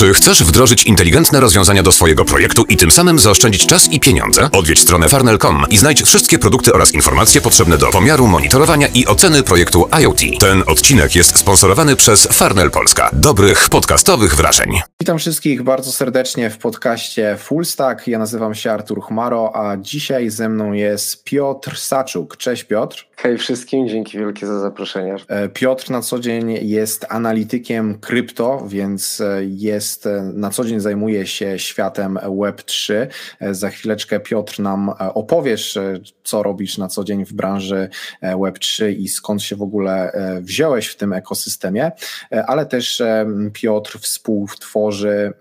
Czy chcesz wdrożyć inteligentne rozwiązania do swojego projektu i tym samym zaoszczędzić czas i pieniądze? Odwiedź stronę farnel.com i znajdź wszystkie produkty oraz informacje potrzebne do pomiaru, monitorowania i oceny projektu IoT. Ten odcinek jest sponsorowany przez Farnel Polska. Dobrych podcastowych wrażeń. Witam wszystkich bardzo serdecznie w podcaście Full Stack. Ja nazywam się Artur Chmaro, a dzisiaj ze mną jest Piotr Saczuk. Cześć Piotr. Hej wszystkim, dzięki wielkie za zaproszenie. E, Piotr na co dzień jest analitykiem krypto, więc e, jest e, na co dzień zajmuje się światem Web3. Za chwileczkę Piotr nam opowiesz, co robisz na co dzień w branży Web3 i skąd się w ogóle wziąłeś w tym ekosystemie, ale też Piotr współtworzy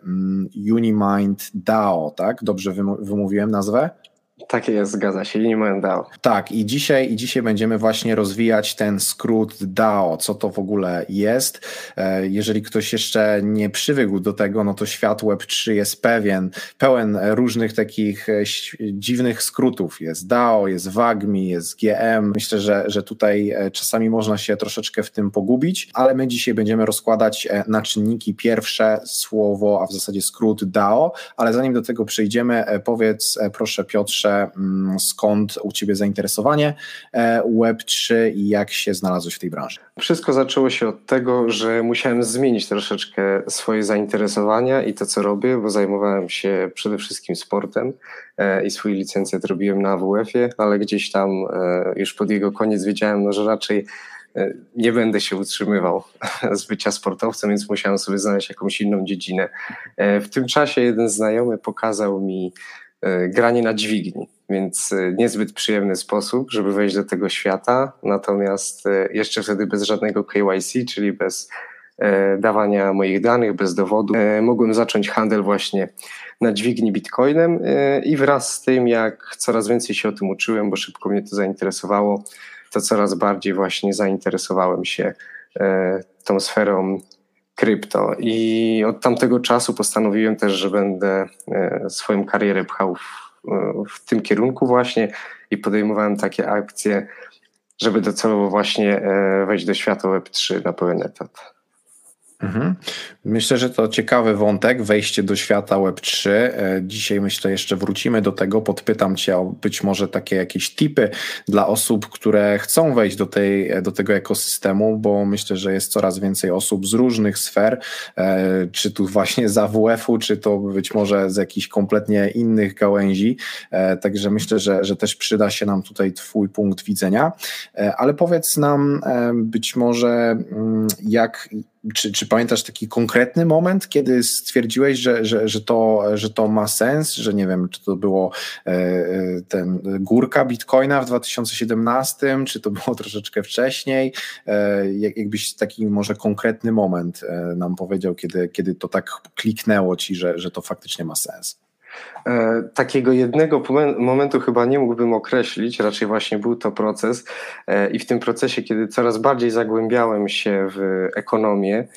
Unimind DAO, tak? Dobrze wymówiłem nazwę? Tak jest, zgadza się, Unimind DAO. Tak, i dzisiaj, i dzisiaj będziemy właśnie rozwijać ten skrót DAO, co to w ogóle jest. E, jeżeli ktoś jeszcze nie przywykł do tego, no to świat Web3 jest pewien, pełen różnych takich e, dziwnych skrótów. Jest DAO, jest WAGMI, jest GM. Myślę, że, że tutaj e, czasami można się troszeczkę w tym pogubić, ale my dzisiaj będziemy rozkładać na czynniki pierwsze słowo, a w zasadzie skrót DAO, ale zanim do tego przejdziemy, powiedz proszę Piotrze, Mm, skąd u Ciebie zainteresowanie e, Web3 i jak się znalazłeś w tej branży? Wszystko zaczęło się od tego, że musiałem zmienić troszeczkę swoje zainteresowania i to, co robię, bo zajmowałem się przede wszystkim sportem e, i swój licencjat robiłem na AWF-ie, ale gdzieś tam e, już pod jego koniec wiedziałem, no, że raczej nie będę się utrzymywał z bycia sportowcem, więc musiałem sobie znaleźć jakąś inną dziedzinę. W tym czasie jeden znajomy pokazał mi granie na dźwigni, więc e, niezbyt przyjemny sposób, żeby wejść do tego świata, natomiast e, jeszcze wtedy bez żadnego KYC, czyli bez dawania moich danych, bez dowodu, mogłem zacząć handel właśnie na dźwigni bitcoinem i wraz z tym, jak coraz więcej się o tym uczyłem, bo szybko mnie to zainteresowało, to coraz bardziej właśnie zainteresowałem się tą sferą krypto. I od tamtego czasu postanowiłem też, że będę e, swoją karierę pchał w, e, w tym kierunku właśnie i podejmowałem takie akcje, żeby docelowo właśnie e, wejść do świata Web3 na pełen etat. Mhm. Myślę, że to ciekawy wątek, wejście do świata Web3. E, dzisiaj myślę, jeszcze wrócimy do tego. Podpytam Cię o być może takie jakieś tipy dla osób, które chcą wejść do, tej, do tego ekosystemu, bo myślę, że jest coraz więcej osób z różnych sfer, e, czy tu właśnie z AWF-u, czy to być może z jakichś kompletnie innych gałęzi. E, także myślę, że, że też przyda się nam tutaj Twój punkt widzenia. Ale powiedz nam być może, mm, jak czy, czy pamiętasz taki konkretny moment, kiedy stwierdziłeś, że, że, że, to, że to ma sens, że nie wiem, czy to było e, e, ten górka bitcoina w 2017, czy to było troszeczkę wcześniej? E, jakbyś taki może konkretny moment nam powiedział, kiedy, kiedy to tak kliknęło ci, że, że to faktycznie ma sens? E, takiego jednego momentu chyba nie mógłbym określić, raczej właśnie był to proces e, i w tym procesie, kiedy coraz bardziej zagłębiałem się w ekonomię,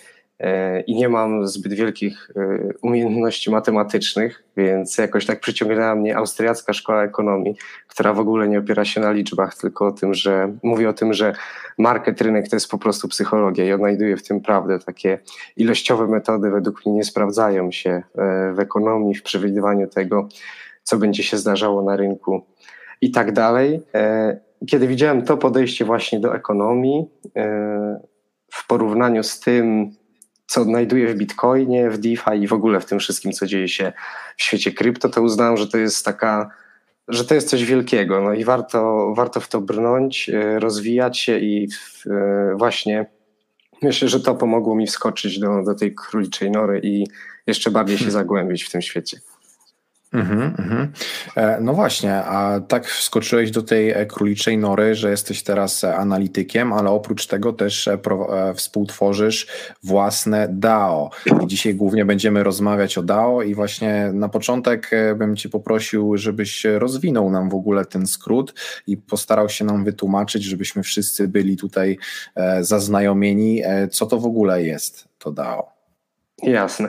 i nie mam zbyt wielkich e, umiejętności matematycznych, więc jakoś tak przyciągnęła mnie austriacka szkoła ekonomii, która w ogóle nie opiera się na liczbach, tylko o tym, że mówi o tym, że market, rynek to jest po prostu psychologia i odnajduje w tym prawdę. Takie ilościowe metody według mnie nie sprawdzają się e, w ekonomii, w przewidywaniu tego, co będzie się zdarzało na rynku i tak dalej. Kiedy widziałem to podejście właśnie do ekonomii, w porównaniu z tym, co odnajduję w Bitcoinie, w DeFi i w ogóle w tym wszystkim, co dzieje się w świecie krypto, to uznałem, że to jest taka, że to jest coś wielkiego. No i warto, warto w to brnąć, e, rozwijać się i e, właśnie myślę, że to pomogło mi wskoczyć do, do tej króliczej nory i jeszcze bardziej się zagłębić w tym świecie. Mm -hmm. No właśnie, a tak wskoczyłeś do tej e, króliczej nory, że jesteś teraz e, analitykiem, ale oprócz tego też współtworzysz własne DAO. I dzisiaj głównie będziemy rozmawiać o DAO i właśnie na początek bym Cię poprosił, żebyś rozwinął nam w ogóle ten skrót i postarał się nam wytłumaczyć, żebyśmy wszyscy byli tutaj zaznajomieni, co to w ogóle jest to DAO. Jasne.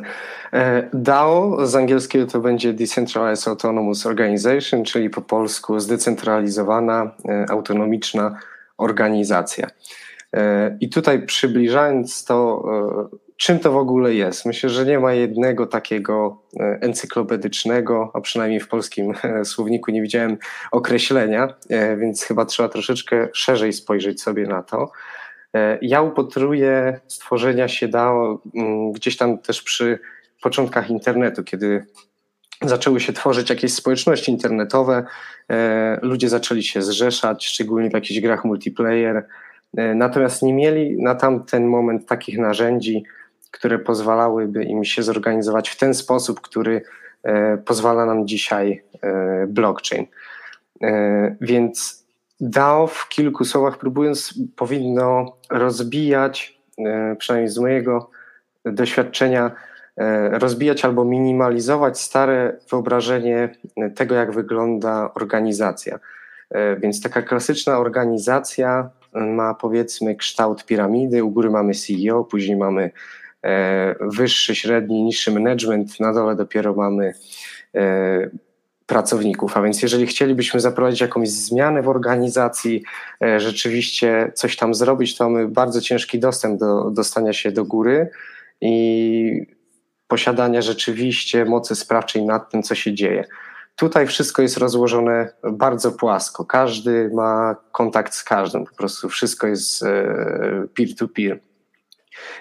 E, DAO z angielskiego to będzie Decentralized Autonomous Organization, czyli po polsku zdecentralizowana, e, autonomiczna organizacja. I tutaj przybliżając to, czym to w ogóle jest, myślę, że nie ma jednego takiego encyklopedycznego, a przynajmniej w polskim słowniku nie widziałem określenia, więc chyba trzeba troszeczkę szerzej spojrzeć sobie na to. Ja upatruję stworzenia się DAO mm, gdzieś tam też przy początkach internetu, kiedy zaczęły się tworzyć jakieś społeczności internetowe, e, ludzie zaczęli się zrzeszać, szczególnie w jakichś grach multiplayer, e, natomiast nie mieli na tamten moment takich narzędzi, które pozwalałyby im się zorganizować w ten sposób, który e, pozwala nam dzisiaj blockchain. Więc DAO w kilku słowach próbując powinno rozbijać, przynajmniej z mojego doświadczenia, E, rozbijać albo minimalizować stare wyobrażenie tego, jak wygląda organizacja. E, więc taka klasyczna organizacja ma powiedzmy kształt piramidy, u góry mamy CEO, później mamy e, wyższy, średni, niższy management, na dole dopiero mamy pracowników. A więc jeżeli chcielibyśmy zaprowadzić jakąś zmianę w organizacji, rzeczywiście coś tam zrobić, to mamy bardzo ciężki dostęp do dostania się do góry i posiadania rzeczywiście mocy sprawczej nad tym, co się dzieje. Tutaj wszystko jest rozłożone bardzo płasko. Każdy ma kontakt z każdym, po prostu wszystko jest e, peer-to-peer.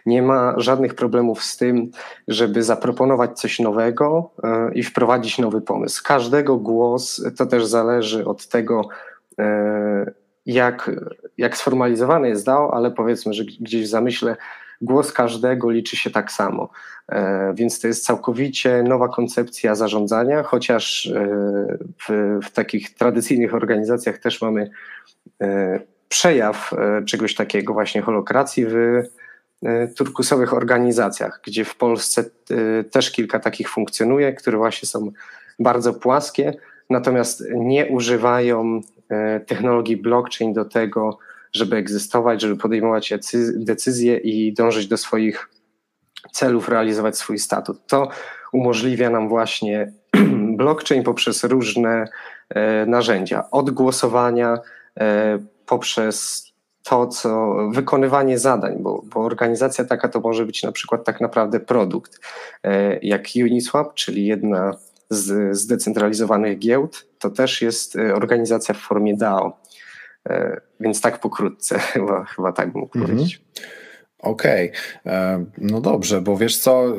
Nie ma żadnych problemów z tym, żeby zaproponować coś nowego e, i wprowadzić nowy pomysł. Każdego głos to też zależy od tego, e, jak, jak sformalizowany jest DAO, ale powiedzmy, że gdzieś w zamyśle głos każdego liczy się tak samo. E, więc to jest całkowicie nowa koncepcja zarządzania, chociaż w, w takich tradycyjnych organizacjach też mamy przejaw czegoś takiego, właśnie holokracji w turkusowych organizacjach, gdzie w Polsce też kilka takich funkcjonuje, które właśnie są bardzo płaskie, natomiast nie używają technologii blockchain do tego, żeby egzystować, żeby podejmować decyzje i dążyć do swoich celów, realizować swój statut. To umożliwia nam właśnie blockchain poprzez różne e, narzędzia, od głosowania e, poprzez to, co wykonywanie zadań, bo, bo, organizacja taka to może być na przykład tak naprawdę produkt, e, jak Uniswap, czyli jedna z zdecentralizowanych giełd, to też jest organizacja w formie DAO. E, więc tak pokrótce, chyba, chyba tak bym mógł mhm. powiedzieć. Okej, okay. E, no dobrze, bo wiesz co, e,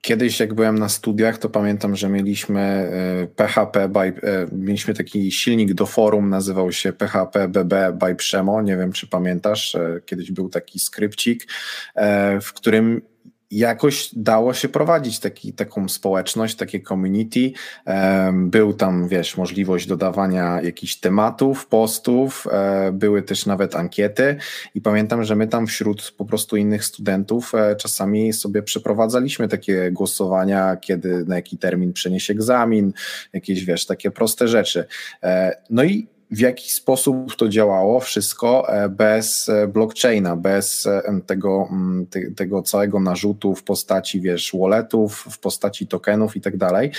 kiedyś jak byłem na studiach, to pamiętam, że mieliśmy PHP, by, mieliśmy taki silnik do forum, nazywał się PHP BB by Przemo, nie wiem czy pamiętasz, kiedyś był taki skrypcik, w którym jakoś dało się prowadzić taki, taką społeczność, takie community. Był tam, wiesz, możliwość dodawania jakichś tematów, postów, e, były też nawet ankiety i pamiętam, że my tam wśród po prostu innych studentów e, czasami sobie przeprowadzaliśmy takie głosowania, kiedy, na jaki termin przenieść egzamin, jakieś, wiesz, takie proste rzeczy. E, no i w jaki sposób to działało wszystko e, bez e, blockchaina, bez e, tego, mm, tego całego narzutu w postaci, wiesz, walletów, w postaci tokenów i tak dalej.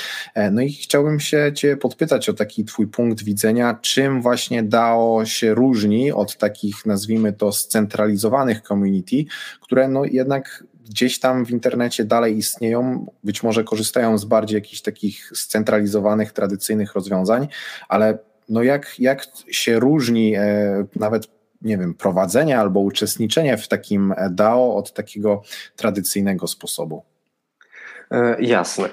No i chciałbym się Cię podpytać o taki Twój punkt widzenia, czym właśnie DAO się różni od takich, nazwijmy to, scentralizowanych community, które no jednak gdzieś tam w internecie dalej istnieją, być może korzystają z bardziej jakichś takich scentralizowanych, tradycyjnych rozwiązań, ale no jak, jak się różni e, nawet nie wiem, prowadzenie albo uczestniczenie w takim DAO od takiego tradycyjnego sposobu? E, jasne.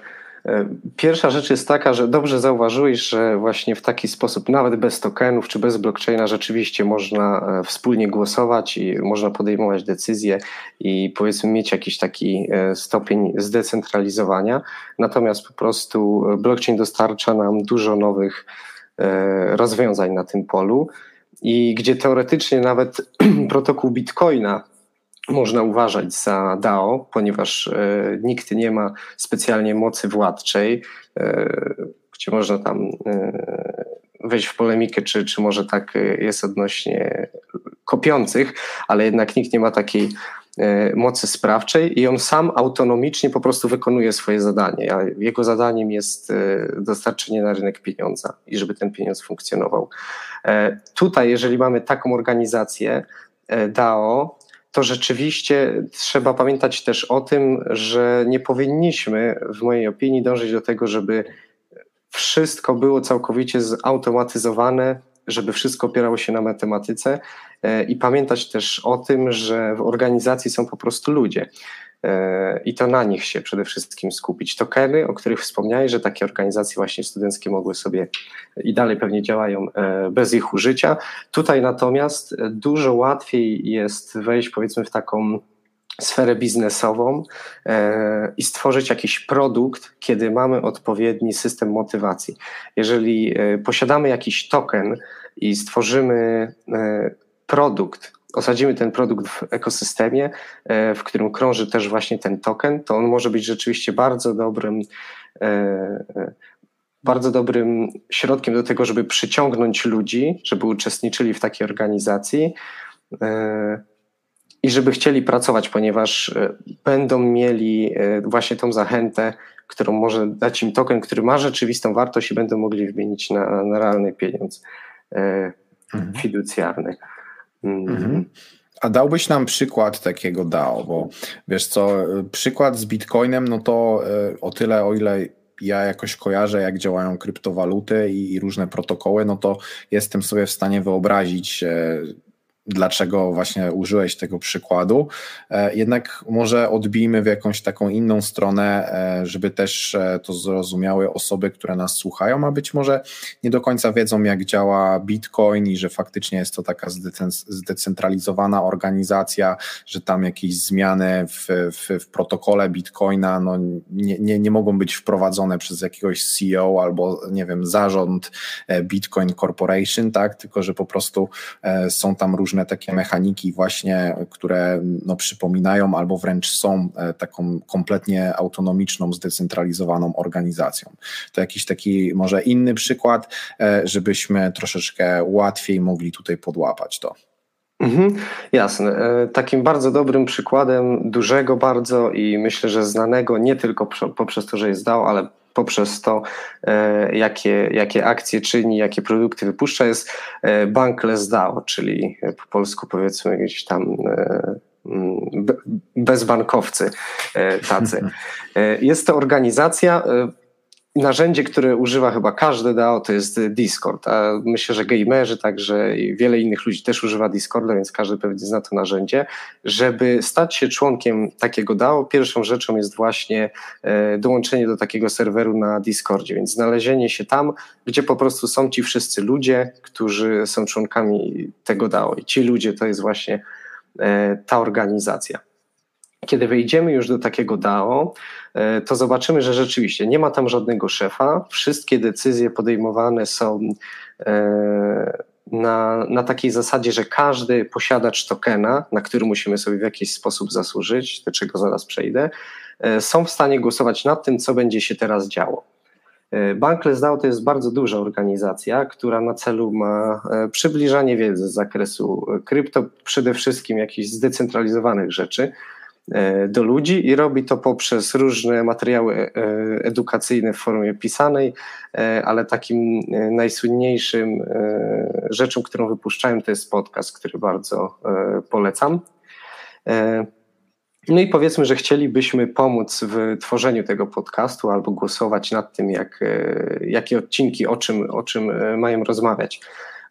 E, pierwsza rzecz jest taka, że dobrze zauważyłeś, że właśnie w taki sposób, nawet bez tokenów czy bez blockchaina, rzeczywiście można wspólnie głosować i można podejmować decyzje i powiedzmy mieć jakiś taki stopień zdecentralizowania. Natomiast po prostu blockchain dostarcza nam dużo nowych rozwiązań na tym polu i gdzie teoretycznie nawet protokół Bitcoina można uważać za DAO, ponieważ e, nikt nie ma specjalnie mocy władczej, e, gdzie można tam wejść w polemikę, czy, czy może tak jest odnośnie kopiących, ale jednak nikt nie ma takiej E, mocy sprawczej i on sam autonomicznie po prostu wykonuje swoje zadanie. A jego zadaniem jest e, dostarczenie na rynek pieniądza i żeby ten pieniądz funkcjonował. E, tutaj, jeżeli mamy taką organizację, DAO, to rzeczywiście trzeba pamiętać też o tym, że nie powinniśmy, w mojej opinii, dążyć do tego, żeby wszystko było całkowicie zautomatyzowane, żeby wszystko opierało się na matematyce e, i pamiętać też o tym, że w organizacji są po prostu ludzie. E, I to na nich się przede wszystkim skupić. Tokeny, o których wspomniałeś, że takie organizacje właśnie studenckie mogły sobie i dalej pewnie działają e, bez ich użycia. Tutaj natomiast dużo łatwiej jest wejść powiedzmy w taką sferę biznesową e, i stworzyć jakiś produkt, kiedy mamy odpowiedni system motywacji. Jeżeli e, posiadamy jakiś token i stworzymy e, produkt, osadzimy ten produkt w ekosystemie, w którym krąży też właśnie ten token, to on może być rzeczywiście bardzo dobrym bardzo dobrym środkiem do tego, żeby przyciągnąć ludzi, żeby uczestniczyli w takiej organizacji i żeby chcieli pracować, ponieważ e, będą mieli e, właśnie tą zachętę, którą może dać im token, który ma rzeczywistą wartość i będą mogli wymienić na, na realny pieniądz e, mhm. fiducjarny. Mm. Mhm. A dałbyś nam przykład takiego DAO, bo wiesz co, przykład z Bitcoinem, no to o tyle, o ile ja jakoś kojarzę, jak działają kryptowaluty i, i różne protokoły, no to jestem sobie w stanie wyobrazić dlaczego właśnie użyłeś tego przykładu. E, jednak może odbijmy w jakąś taką inną stronę, e, żeby też e, to zrozumiały osoby, które nas słuchają, a być może nie do końca wiedzą, jak działa Bitcoin i że faktycznie jest to taka zdecentralizowana organizacja, że tam jakieś zmiany w, w, w protokole Bitcoina no, nie, nie, nie mogą być wprowadzone przez jakiegoś CEO albo, nie wiem, zarząd Bitcoin Corporation, tak, tylko że po prostu są tam różne różne takie mechaniki właśnie, które no, przypominają albo wręcz są e, taką kompletnie autonomiczną, zdecentralizowaną organizacją. To jakiś taki może inny przykład, e, żebyśmy troszeczkę łatwiej mogli tutaj podłapać to. Mhm, jasne. E, takim bardzo dobrym przykładem dużego bardzo i myślę, że znanego nie tylko poprzez to, że jest DAO, ale poprzez to, e, jakie, jakie akcje czyni, jakie produkty wypuszcza, jest e, Bankless DAO, czyli po polsku powiedzmy gdzieś tam mm, bezbankowcy tacy. Jest to organizacja, narzędzie, które używa chyba każdy DAO, to jest Discord. A myślę, że gamerzy, także i wiele innych ludzi też używa Discorda, więc każdy pewnie zna to narzędzie. Żeby stać się członkiem takiego DAO, pierwszą rzeczą jest właśnie e, dołączenie do takiego serweru na Discordzie, więc znalezienie się tam, gdzie po prostu są ci wszyscy ludzie, którzy są członkami tego DAO. I ci ludzie to jest właśnie e, ta organizacja. Kiedy wejdziemy już do takiego DAO, e, to zobaczymy, że rzeczywiście nie ma tam żadnego szefa. Wszystkie decyzje podejmowane są e, na, na takiej zasadzie, że każdy posiadacz tokena, na który musimy sobie w jakiś sposób zasłużyć, do czego zaraz przejdę, e, są w stanie głosować nad tym, co będzie się teraz działo. Bankless DAO to jest bardzo duża organizacja, która na celu ma przybliżanie wiedzy z zakresu krypto, przede wszystkim jakichś zdecentralizowanych rzeczy, do ludzi i robi to poprzez różne materiały e, edukacyjne w formie pisanej, e, ale takim najsłynniejszym rzeczą, którą wypuszczałem, to jest podcast, który bardzo polecam. No i powiedzmy, że chcielibyśmy pomóc w tworzeniu tego podcastu albo głosować nad tym, jak, jakie odcinki, o czym, o czym mają rozmawiać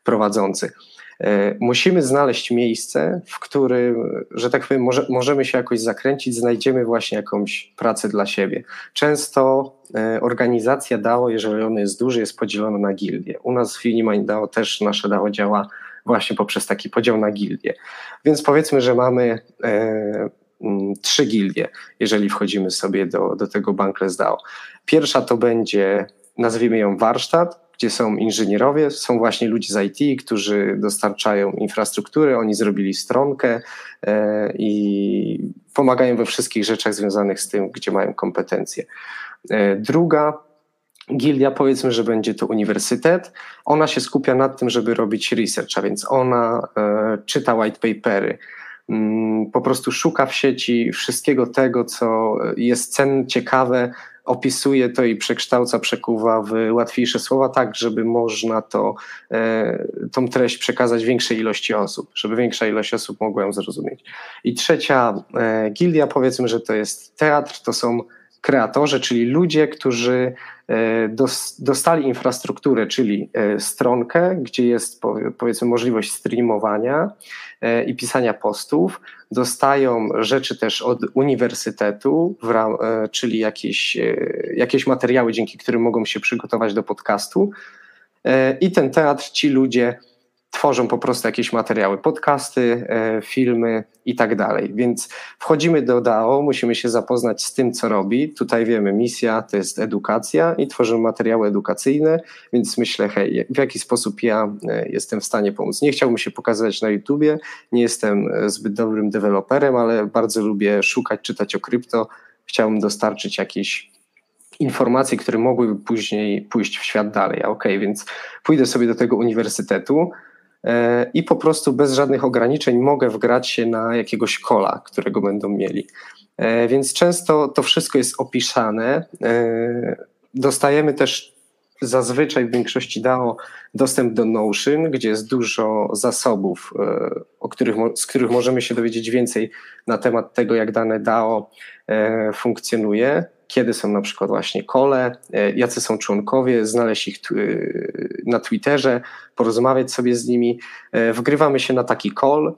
prowadzący. E, musimy znaleźć miejsce, w którym, że tak powiem, może, możemy się jakoś zakręcić, znajdziemy właśnie jakąś pracę dla siebie. Często e, organizacja DAO, jeżeli on jest duży, jest podzielona na gildie. U nas w Unimind DAO też nasze DAO działa właśnie poprzez taki podział na gildie. Więc powiedzmy, że mamy e, trzy gildie, jeżeli wchodzimy sobie do, do tego Bankless DAO. Pierwsza to będzie, nazwijmy ją warsztat, gdzie są inżynierowie, są właśnie ludzie z IT, którzy dostarczają infrastruktury, oni zrobili stronkę e, i pomagają we wszystkich rzeczach związanych z tym, gdzie mają kompetencje. E, druga gildia, powiedzmy, że będzie to uniwersytet, ona się skupia nad tym, żeby robić research, a więc ona e, czyta white papery, mm, po prostu szuka w sieci wszystkiego tego, co jest cenne, ciekawe, opisuje to i przekształca, przekuwa w łatwiejsze słowa, tak żeby można to, e, tą treść przekazać większej ilości osób, żeby większa ilość osób mogła ją zrozumieć. I trzecia e, gildia, powiedzmy, że to jest teatr, to są kreatorzy, czyli ludzie, którzy dostali infrastrukturę, czyli e, stronkę, gdzie jest powiedzmy możliwość streamowania e, i pisania postów. Dostają rzeczy też od uniwersytetu, czyli jakieś, jakieś materiały, dzięki którym mogą się przygotować do podcastu. I ten teatr ci ludzie tworzą po prostu jakieś materiały, podcasty, e, filmy i tak dalej. Więc wchodzimy do DAO, musimy się zapoznać z tym, co robi. Tutaj wiemy, misja to jest edukacja i tworzymy materiały edukacyjne, więc myślę, hej, w jaki sposób ja e, jestem w stanie pomóc. Nie chciałbym się pokazać na YouTubie, nie jestem e, zbyt dobrym deweloperem, ale bardzo lubię szukać, czytać o krypto. Chciałbym dostarczyć jakieś informacje, które mogłyby później pójść w świat dalej. Ok, więc pójdę sobie do tego uniwersytetu, i po prostu bez żadnych ograniczeń mogę wgrać się na jakiegoś kola, którego będą mieli. E, więc często to wszystko jest opisane. E, dostajemy też zazwyczaj w większości DAO dostęp do Notion, gdzie jest dużo zasobów, których, z których możemy się dowiedzieć więcej na temat tego, jak dane DAO funkcjonuje kiedy są na przykład właśnie kole, e, jacy są członkowie, znaleźć ich e, na Twitterze, porozmawiać sobie z nimi. E, wgrywamy się na taki call,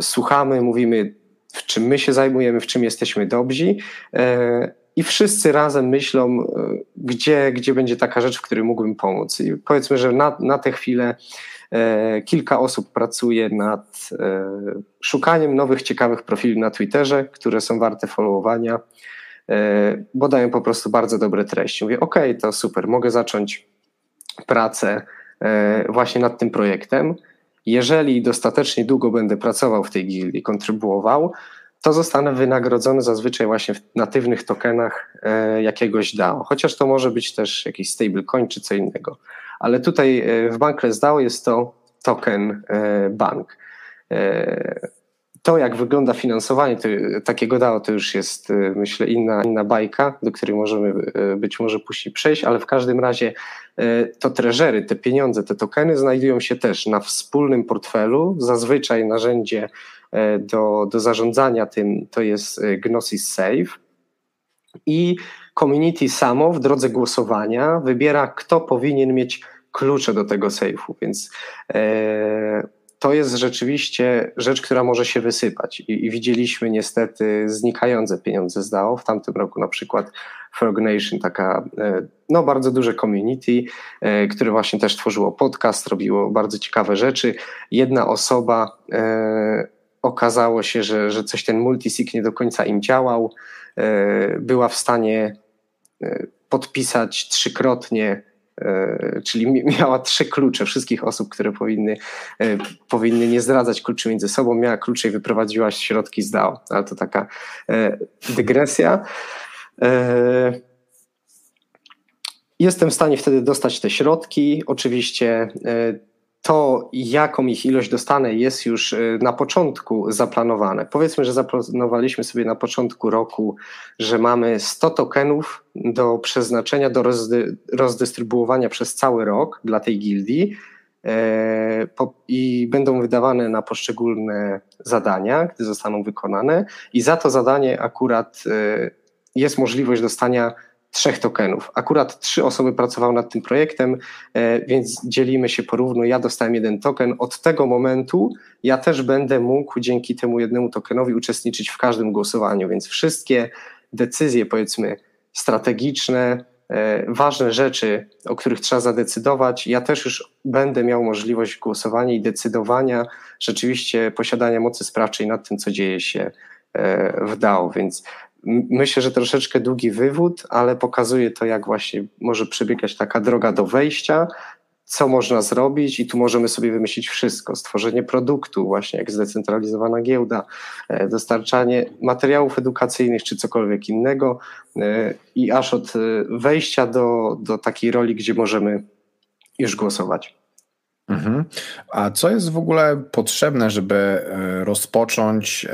słuchamy, mówimy, w czym my się zajmujemy, w czym jesteśmy dobrzy. I wszyscy razem myślą, gdzie, gdzie będzie taka rzecz, w której mógłbym pomóc. I powiedzmy, że na, na tę chwilę kilka osób pracuje nad szukaniem nowych, ciekawych profili na Twitterze, które są warte followowania bo dają po prostu bardzo dobre treści. Mówię, ok, to super, mogę zacząć pracę e, właśnie nad tym projektem. Jeżeli dostatecznie długo będę pracował w tej gildii, kontrybuował, to zostanę wynagrodzony zazwyczaj właśnie w natywnych tokenach e, jakiegoś DAO. Chociaż to może być też jakiś stablecoin czy co innego. Ale tutaj w Bankless DAO jest to token bank to, jak wygląda finansowanie to, takiego DAO, to już jest, y, myślę, inna, inna bajka, do której możemy y, być może później przejść, ale w każdym razie y, to treżery, te pieniądze, te tokeny znajdują się też na wspólnym portfelu. Zazwyczaj narzędzie do, do zarządzania tym to jest Gnosis Save. I community samo w drodze głosowania wybiera, kto powinien mieć klucze do tego sejfu, więc to jest rzeczywiście rzecz, która może się wysypać. I, I, widzieliśmy niestety znikające pieniądze z DAO. W tamtym roku na przykład Frog Nation, taka e, no, bardzo duże community, e, które właśnie też tworzyło podcast, robiło bardzo ciekawe rzeczy. Jedna osoba e, okazało się, że, że coś ten multisig nie do końca im działał. Była w stanie podpisać trzykrotnie czyli miała trzy klucze wszystkich osób, które powinny, e, powinny nie zdradzać kluczy między sobą, miała klucze i wyprowadziła środki z DAO, ale to taka e, dygresja. Jestem w stanie wtedy dostać te środki. Oczywiście to, jaką ich ilość dostanę, jest już y, na początku zaplanowane. Powiedzmy, że zaplanowaliśmy sobie na początku roku, że mamy 100 tokenów do przeznaczenia, do rozdy rozdystrybuowania przez cały rok dla tej gildii e, i będą wydawane na poszczególne zadania, gdy zostaną wykonane. I za to zadanie akurat e, jest możliwość dostania trzech tokenów. Akurat trzy osoby pracowały nad tym projektem, e, więc dzielimy się porówno. Ja dostałem jeden token. Od tego momentu ja też będę mógł dzięki temu jednemu tokenowi uczestniczyć w każdym głosowaniu, więc wszystkie decyzje, powiedzmy, strategiczne, e, ważne rzeczy, o których trzeba zadecydować, ja też już będę miał możliwość głosowania i decydowania, rzeczywiście posiadania mocy sprawczej nad tym, co dzieje się e, w DAO, więc myślę, że troszeczkę długi wywód, ale pokazuje to, jak właśnie może przebiegać taka droga do wejścia, co można zrobić i tu możemy sobie wymyślić wszystko. Stworzenie produktu, właśnie jak zdecentralizowana giełda, e, dostarczanie materiałów edukacyjnych czy cokolwiek innego e, i aż od e, wejścia do, do takiej roli, gdzie możemy już głosować. Mhm. A co jest w ogóle potrzebne, żeby e, rozpocząć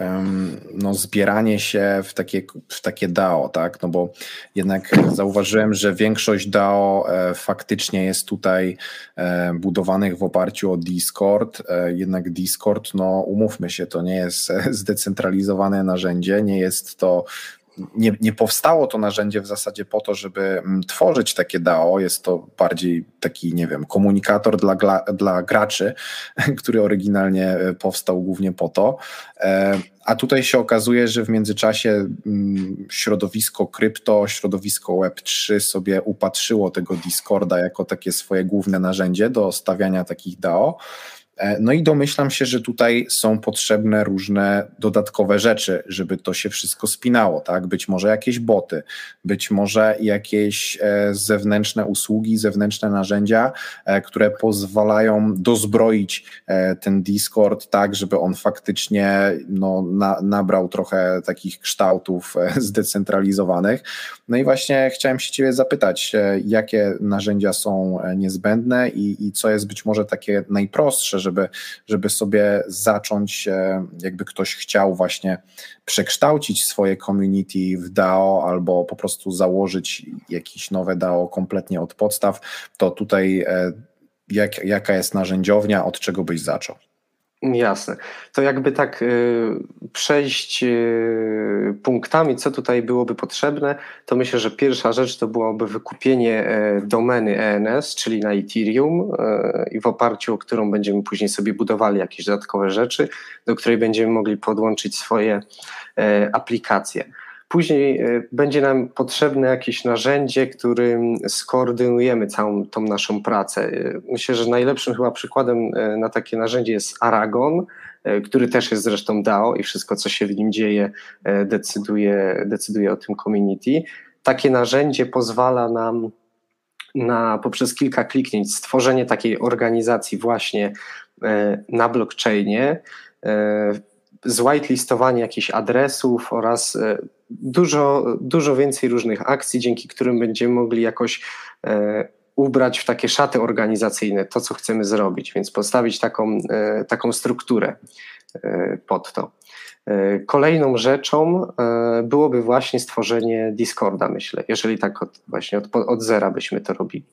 no, zbieranie się w takie, w takie DAO, tak? No bo jednak zauważyłem, że większość DAO e, faktycznie jest tutaj e, budowanych w oparciu o Discord. Jednak Discord, no umówmy się, to nie jest zdecentralizowane narzędzie, nie jest to nie, nie powstało to narzędzie w zasadzie po to, żeby mm, tworzyć takie DAO. Jest to bardziej taki, nie wiem, komunikator dla, dla graczy, który oryginalnie e, powstał głównie po to. E, a tutaj się okazuje, że w międzyczasie mm, środowisko krypto, środowisko Web3 sobie upatrzyło tego Discorda jako takie swoje główne narzędzie do stawiania takich DAO. E, no i domyślam się, że tutaj są potrzebne różne dodatkowe rzeczy, żeby to się wszystko spinało, tak? Być może jakieś boty, być może jakieś e, zewnętrzne usługi, zewnętrzne narzędzia, e, które pozwalają dozbroić ten Discord tak, żeby on faktycznie no, na, nabrał trochę takich kształtów zdecentralizowanych. No i właśnie chciałem się Ciebie zapytać, jakie narzędzia są niezbędne i, i co jest być może takie najprostsze, żeby, żeby sobie zacząć, jakby ktoś chciał właśnie przekształcić swoje community w DAO albo po prostu założyć jakieś nowe DAO kompletnie od podstaw, to tutaj e, jak, jaka jest narzędziownia, od czego byś zaczął? Jasne. To jakby tak y, przejść y, punktami, co tutaj byłoby potrzebne, to myślę, że pierwsza rzecz to byłoby wykupienie e, domeny ENS, czyli na Ethereum e, i w oparciu o którą będziemy później sobie budowali jakieś dodatkowe rzeczy, do której będziemy mogli podłączyć swoje e, aplikacje. Później e, będzie nam potrzebne jakieś narzędzie, którym skoordynujemy całą tą naszą pracę. E, myślę, że najlepszym chyba przykładem e, na takie narzędzie jest Aragon, który też jest zresztą DAO i wszystko, co się w nim dzieje, decyduje, decyduje o tym community. Takie narzędzie pozwala nam na poprzez kilka kliknięć stworzenie takiej organizacji właśnie na blockchainie, zwhitelistowanie jakichś adresów oraz dużo, dużo więcej różnych akcji, dzięki którym będziemy mogli jakoś e, ubrać w takie szaty organizacyjne to, co chcemy zrobić, więc postawić taką, e, taką strukturę e, pod to. Kolejną rzeczą byłoby właśnie stworzenie Discorda, myślę, jeżeli tak od, właśnie od, od zera byśmy to robili.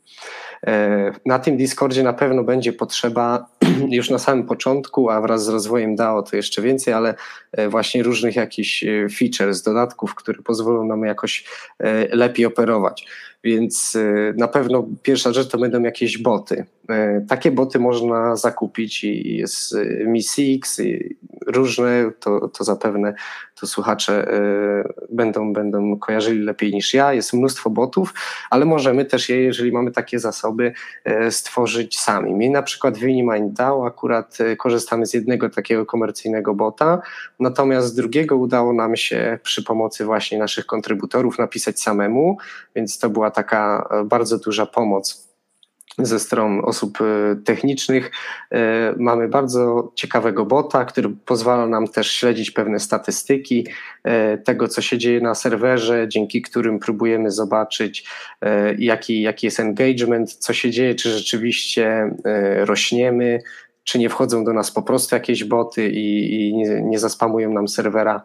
Na tym Discordzie na pewno będzie potrzeba już na samym początku, a wraz z rozwojem DAO to jeszcze więcej, ale e, właśnie różnych jakichś e, features, dodatków, które pozwolą nam jakoś e, lepiej operować. Więc na pewno pierwsza rzecz to będą jakieś boty. Takie boty można zakupić i jest Mi Six, różne, to, to zapewne to słuchacze będą, będą kojarzyli lepiej niż ja. Jest mnóstwo botów, ale możemy też je, jeżeli mamy takie zasoby, stworzyć sami. Mi na przykład Vinimind DAO akurat y, korzystamy z jednego takiego komercyjnego bota, natomiast z drugiego udało nam się przy pomocy właśnie naszych kontrybutorów napisać samemu, więc to była taka e, bardzo duża pomoc ze stron osób e, technicznych. E, mamy bardzo ciekawego bota, który pozwala nam też śledzić pewne statystyki tego, co się dzieje na serwerze, dzięki którym próbujemy zobaczyć, jaki, jaki jest engagement, co się dzieje, czy rzeczywiście rośniemy, czy nie wchodzą do nas po prostu jakieś boty i, i nie, nie zaspamują nam serwera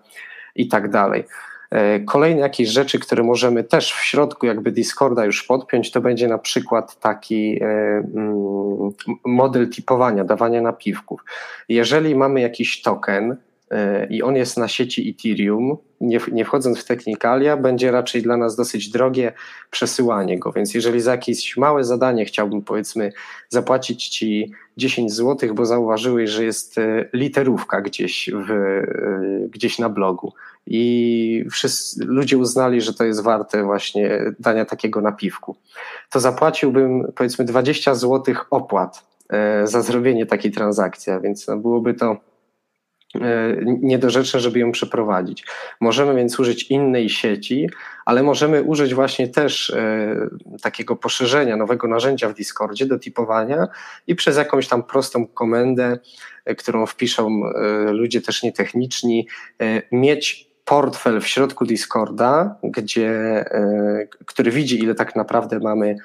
i tak dalej. E, kolejne jakieś rzeczy, które możemy też w środku jakby Discorda już podpiąć, to będzie na przykład taki e, mm, model typowania, dawania napiwków. Jeżeli mamy jakiś token, i on jest na sieci Ethereum, nie, nie wchodząc w technikalia, będzie raczej dla nas dosyć drogie przesyłanie go. Więc jeżeli za jakieś małe zadanie chciałbym, powiedzmy, zapłacić ci 10 zł, bo zauważyłeś, że jest e, literówka gdzieś, w, e, gdzieś na blogu. I wszyscy, ludzie uznali, że to jest warte właśnie dania takiego napiwku, to zapłaciłbym, powiedzmy, 20 zł opłat za zrobienie takiej transakcji, a więc no, byłoby to E, niedorzeczne, żeby ją przeprowadzić. Możemy więc użyć innej sieci, ale możemy użyć właśnie też e, takiego poszerzenia, nowego narzędzia w Discordzie do typowania i przez jakąś tam prostą komendę, e, którą wpiszą ludzie też nietechniczni, mieć portfel w środku Discorda, gdzie, który widzi, ile tak naprawdę mamy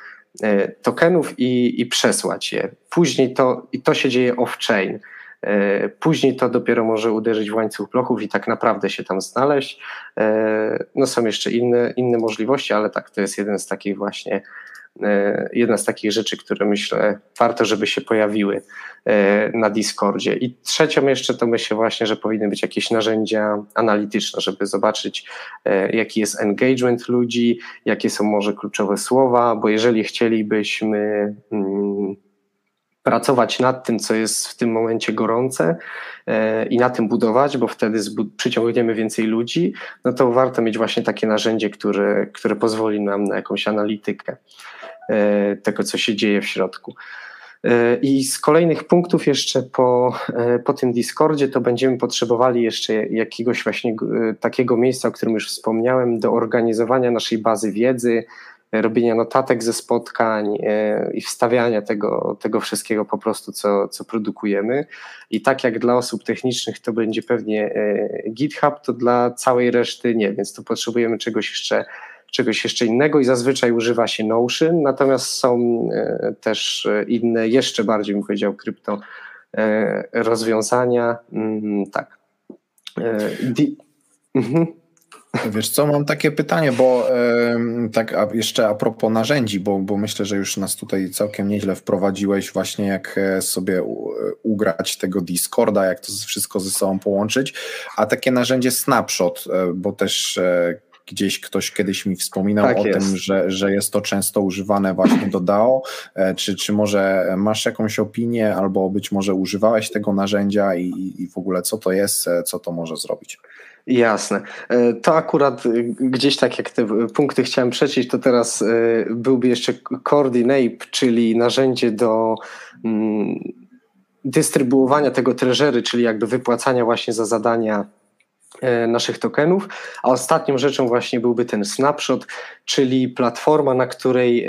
tokenów i, i przesłać je. Później to, i to się dzieje off-chain. E, później to dopiero może uderzyć w łańcuch bloków i tak naprawdę się tam znaleźć. E, no są jeszcze inne, inne możliwości, ale tak, to jest jeden z takich właśnie, e, jedna z takich rzeczy, które myślę warto, żeby się pojawiły na Discordzie. I trzecią jeszcze to myślę właśnie, że powinny być jakieś narzędzia analityczne, żeby zobaczyć jaki jest engagement ludzi, jakie są może kluczowe słowa, bo jeżeli chcielibyśmy mm, pracować nad tym, co jest w tym momencie gorące e, i na tym budować, bo wtedy przyciągniemy więcej ludzi, no to warto mieć właśnie takie narzędzie, które, które pozwoli nam na jakąś analitykę e, tego, co się dzieje w środku. E, I z kolejnych punktów jeszcze po, po tym Discordzie to będziemy potrzebowali jeszcze jakiegoś właśnie takiego miejsca, o którym już wspomniałem, do organizowania naszej bazy wiedzy, robienia notatek ze spotkań e, i wstawiania tego, tego wszystkiego po prostu, co, co produkujemy. I tak jak dla osób technicznych to będzie pewnie e, GitHub, to dla całej reszty nie, więc tu potrzebujemy czegoś jeszcze czegoś jeszcze innego i zazwyczaj używa się Notion, natomiast są e, też inne, jeszcze bardziej bym powiedział, krypto rozwiązania. Mm, tak. Mhm. Wiesz co, mam takie pytanie, bo tak a jeszcze a propos narzędzi, bo, bo myślę, że już nas tutaj całkiem nieźle wprowadziłeś właśnie jak e, sobie ugrać tego Discorda, jak to wszystko ze sobą połączyć, a takie narzędzie Snapshot, e, bo też e, gdzieś ktoś kiedyś mi wspominał tak o jest. tym, że, że jest to często używane właśnie do DAO. Czy, czy może masz jakąś opinię, albo być może używałeś tego narzędzia i, i w ogóle co to jest, co to może zrobić? Jasne. E, to akurat e, gdzieś tak jak te punkty chciałem przecić, to teraz e, byłby jeszcze Coordinape, czyli narzędzie do mm, dystrybuowania tego treasury, czyli jakby wypłacania właśnie za zadania naszych tokenów, a ostatnią rzeczą właśnie byłby ten snapshot, czyli platforma, na której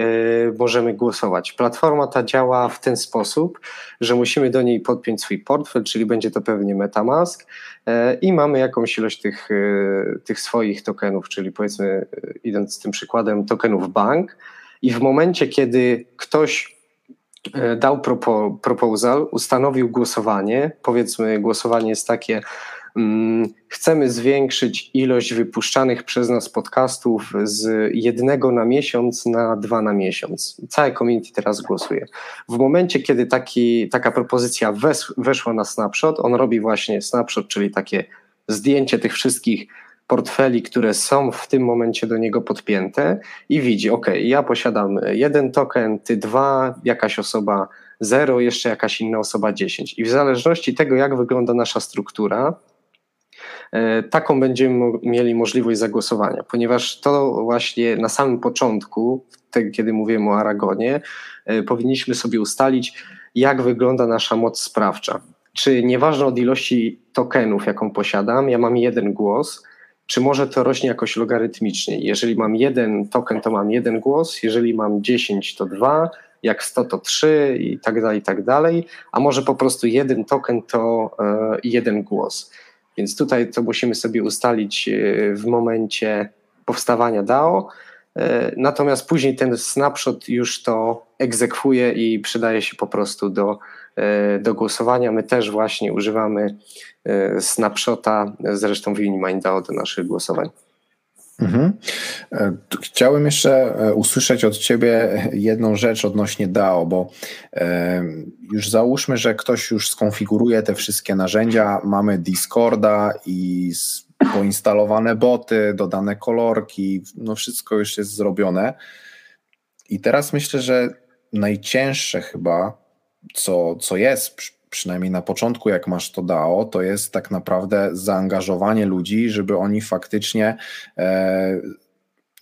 możemy głosować. Platforma ta działa w ten sposób, że musimy do niej podpiąć swój portfel, czyli będzie to pewnie MetaMask i mamy jakąś ilość tych, tych swoich tokenów, czyli powiedzmy idąc z tym przykładem tokenów bank. I w momencie, kiedy ktoś dał propo, proposal, ustanowił głosowanie, powiedzmy głosowanie jest takie, chcemy zwiększyć ilość wypuszczanych przez nas podcastów z jednego na miesiąc na dwa na miesiąc. Całe community teraz głosuje. W momencie, kiedy taki, taka propozycja wes, weszła na snapshot, on robi właśnie snapshot, czyli takie zdjęcie tych wszystkich portfeli, które są w tym momencie do niego podpięte i widzi, ok, ja posiadam jeden token, ty dwa, jakaś osoba zero, jeszcze jakaś inna osoba dziesięć. I w zależności tego, jak wygląda nasza struktura, taką będziemy mieli możliwość zagłosowania, ponieważ to właśnie na samym początku, kiedy mówimy o Aragonie, e, powinniśmy sobie ustalić, jak wygląda nasza moc sprawcza. Czy nieważne od ilości tokenów, jaką posiadam, ja mam jeden głos, czy może to rośnie jakoś logarytmicznie. Jeżeli mam jeden token, to mam jeden głos, jeżeli mam 10, to dwa, jak 100 to 3 i tak dalej, i tak dalej, a może po prostu jeden token to e, jeden głos. Więc tutaj to musimy sobie ustalić e, w momencie powstawania DAO. E, natomiast później ten snapshot już to egzekwuje i przydaje się po prostu do, e, do głosowania. My też właśnie używamy snapshota, zresztą w Unimindao do naszych głosowań. Mhm. E, chciałem jeszcze e, usłyszeć od Ciebie jedną rzecz odnośnie DAO, bo e, już załóżmy, że ktoś już skonfiguruje te wszystkie narzędzia, mamy Discorda i poinstalowane boty, dodane kolorki, no wszystko już jest zrobione. I teraz myślę, że najcięższe chyba, co, co jest przynajmniej na początku, jak masz to DAO, to jest tak naprawdę zaangażowanie ludzi, żeby oni faktycznie e,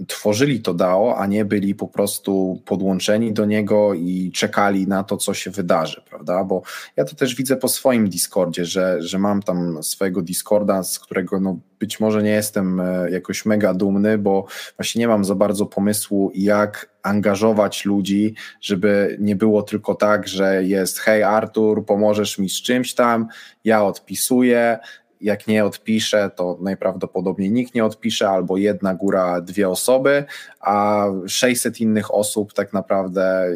tworzyli to DAO, a nie byli po prostu podłączeni do niego i czekali na to, co się wydarzy, prawda? Bo ja to też widzę po swoim Discordzie, że, że mam tam swojego Discorda, z którego no, być może nie jestem e, jakoś mega dumny, bo właśnie nie mam za bardzo pomysłu, jak angażować ludzi, żeby nie było tylko tak, że jest hej Artur, pomożesz mi z czymś tam, ja odpisuję, jak nie odpisze, to najprawdopodobniej nikt nie odpisze, albo jedna góra, dwie osoby, a 600 innych osób tak naprawdę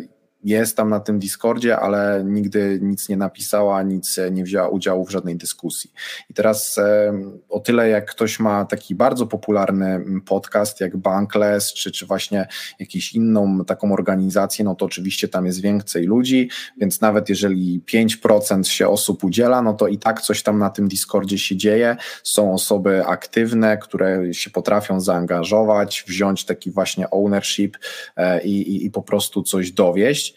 jest tam na tym Discordzie, ale nigdy nic nie napisała, nic nie wzięła udziału w żadnej dyskusji. I teraz o tyle, jak ktoś ma taki bardzo popularny podcast, jak Bankless, czy, czy właśnie jakąś inną taką organizację, no to oczywiście tam jest więcej ludzi, więc nawet jeżeli 5% się osób udziela, no to i tak coś tam na tym Discordzie się dzieje. Są osoby aktywne, które się potrafią zaangażować, wziąć taki właśnie ownership e, i, i, i po prostu coś dowieść.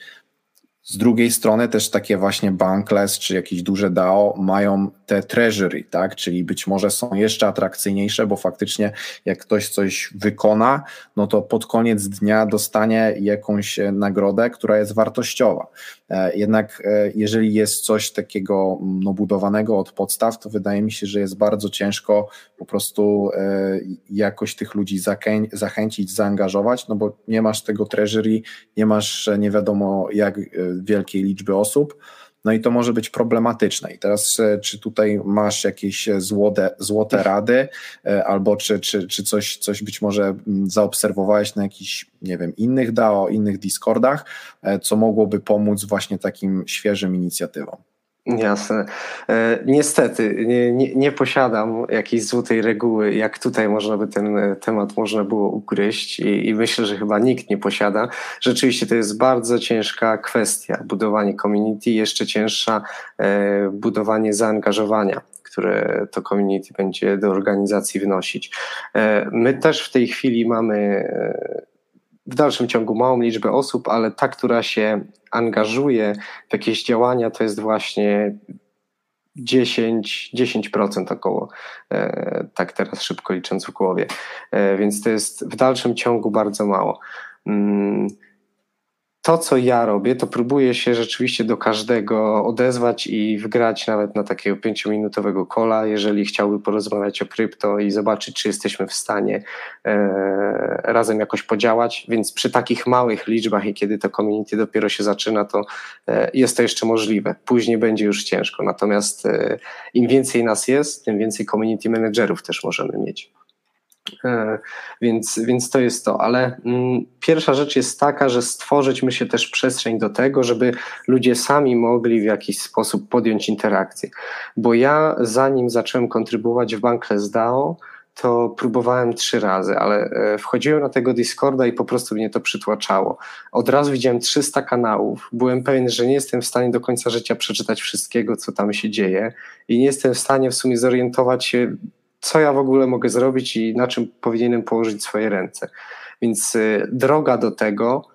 Z drugiej strony też takie właśnie Bankless czy jakieś duże DAO mają te treasury, tak? czyli być może są jeszcze atrakcyjniejsze, bo faktycznie jak ktoś coś wykona, no to pod koniec dnia dostanie jakąś nagrodę, która jest wartościowa. E, jednak e, jeżeli jest coś takiego no, budowanego od podstaw, to wydaje mi się, że jest bardzo ciężko po prostu e, jakoś tych ludzi zachęcić, zaangażować, no bo nie masz tego treasury, nie masz nie wiadomo jak wielkiej liczby osób, no i to może być problematyczne. I teraz, czy tutaj masz jakieś złote, złote rady, albo czy, czy, czy coś, coś być może zaobserwowałeś na jakichś, nie wiem, innych DAO, innych Discordach, co mogłoby pomóc właśnie takim świeżym inicjatywom? Jasne. E, niestety nie, nie, nie, posiadam jakiejś złotej reguły, jak tutaj można by ten e, temat można było ugryźć i, i, myślę, że chyba nikt nie posiada. Rzeczywiście to jest bardzo ciężka kwestia, budowanie community, jeszcze cięższa e, budowanie zaangażowania które to community będzie do organizacji wnosić. My też w tej chwili mamy w dalszym ciągu małą liczbę osób, ale ta, która się angażuje w jakieś działania, to jest właśnie 10, 10% około, e, tak teraz szybko licząc w głowie. E, więc to jest w dalszym ciągu bardzo mało. To, co ja robię, to próbuję się rzeczywiście do każdego odezwać i wgrać nawet na takiego pięciominutowego kola, jeżeli chciałby porozmawiać o krypto i zobaczyć, czy jesteśmy w stanie e, razem jakoś podziałać. Więc przy takich małych liczbach i kiedy to community dopiero się zaczyna, to e, jest to jeszcze możliwe. Później będzie już ciężko. Natomiast e, im więcej nas jest, tym więcej community managerów też możemy mieć. E, więc, więc to jest to, ale mm, pierwsza rzecz jest taka, że stworzyć my się też przestrzeń do tego, żeby ludzie sami mogli w jakiś sposób podjąć interakcję. Bo ja zanim zacząłem kontrybuować w Bankless DAO, to próbowałem trzy razy, ale e, wchodziłem na tego Discorda i po prostu mnie to przytłaczało. Od razu widziałem 300 kanałów, byłem pewien, że nie jestem w stanie do końca życia przeczytać wszystkiego, co tam się dzieje i nie jestem w stanie w sumie zorientować się, co ja w ogóle mogę zrobić i na czym powinienem położyć swoje ręce. Więc y, droga do tego,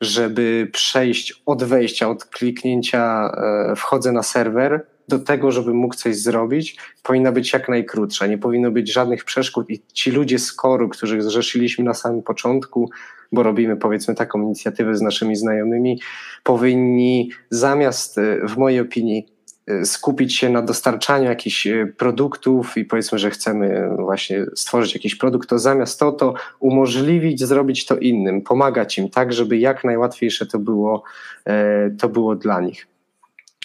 żeby przejść od wejścia, od kliknięcia e, wchodzę na serwer, do tego, żeby mógł coś zrobić, powinna być jak najkrótsza. Nie powinno być żadnych przeszkód i ci ludzie z koru, których zrzeszyliśmy na samym początku, bo robimy powiedzmy taką inicjatywę z naszymi znajomymi, powinni zamiast, y, w mojej opinii, skupić się na dostarczaniu jakichś y, produktów i powiedzmy, że chcemy właśnie stworzyć jakiś produkt, to zamiast to, to umożliwić zrobić to innym, pomagać im tak, żeby jak najłatwiejsze to było, e, to było dla nich.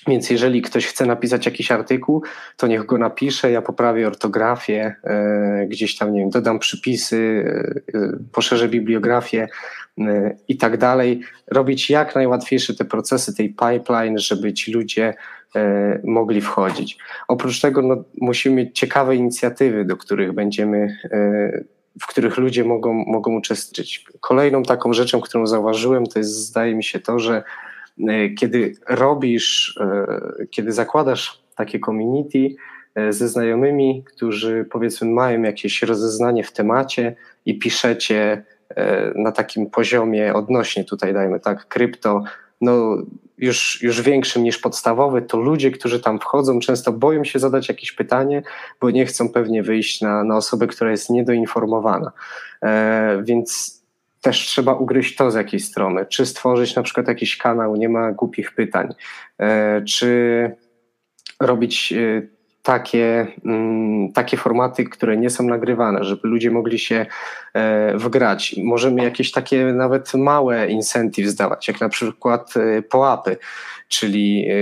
Więc jeżeli ktoś chce napisać jakiś artykuł, to niech go napisze, ja poprawię ortografię, e, gdzieś tam, nie wiem, dodam przypisy, e, poszerzę bibliografię i tak dalej. Robić jak najłatwiejsze te procesy, tej pipeline, żeby ci ludzie mogli wchodzić. Oprócz tego no, musimy mieć ciekawe inicjatywy, do których będziemy, e, w których ludzie mogą, mogą uczestniczyć. Kolejną taką rzeczą, którą zauważyłem, to jest zdaje mi się to, że e, kiedy robisz, kiedy zakładasz takie community ze znajomymi, którzy powiedzmy mają jakieś rozeznanie w temacie i piszecie na takim poziomie odnośnie tutaj dajmy tak krypto, no już, już większym niż podstawowy, to ludzie, którzy tam wchodzą, często boją się zadać jakieś pytanie, bo nie chcą pewnie wyjść na, na osobę, która jest niedoinformowana. E, więc też trzeba ugryźć to z jakiej strony. Czy stworzyć na przykład jakiś kanał, nie ma głupich pytań, e, czy robić e, takie, mm, takie formaty, które nie są nagrywane, żeby ludzie mogli się e, wgrać. Możemy jakieś takie nawet małe incentive zdawać, jak na przykład e, połapy, czyli e,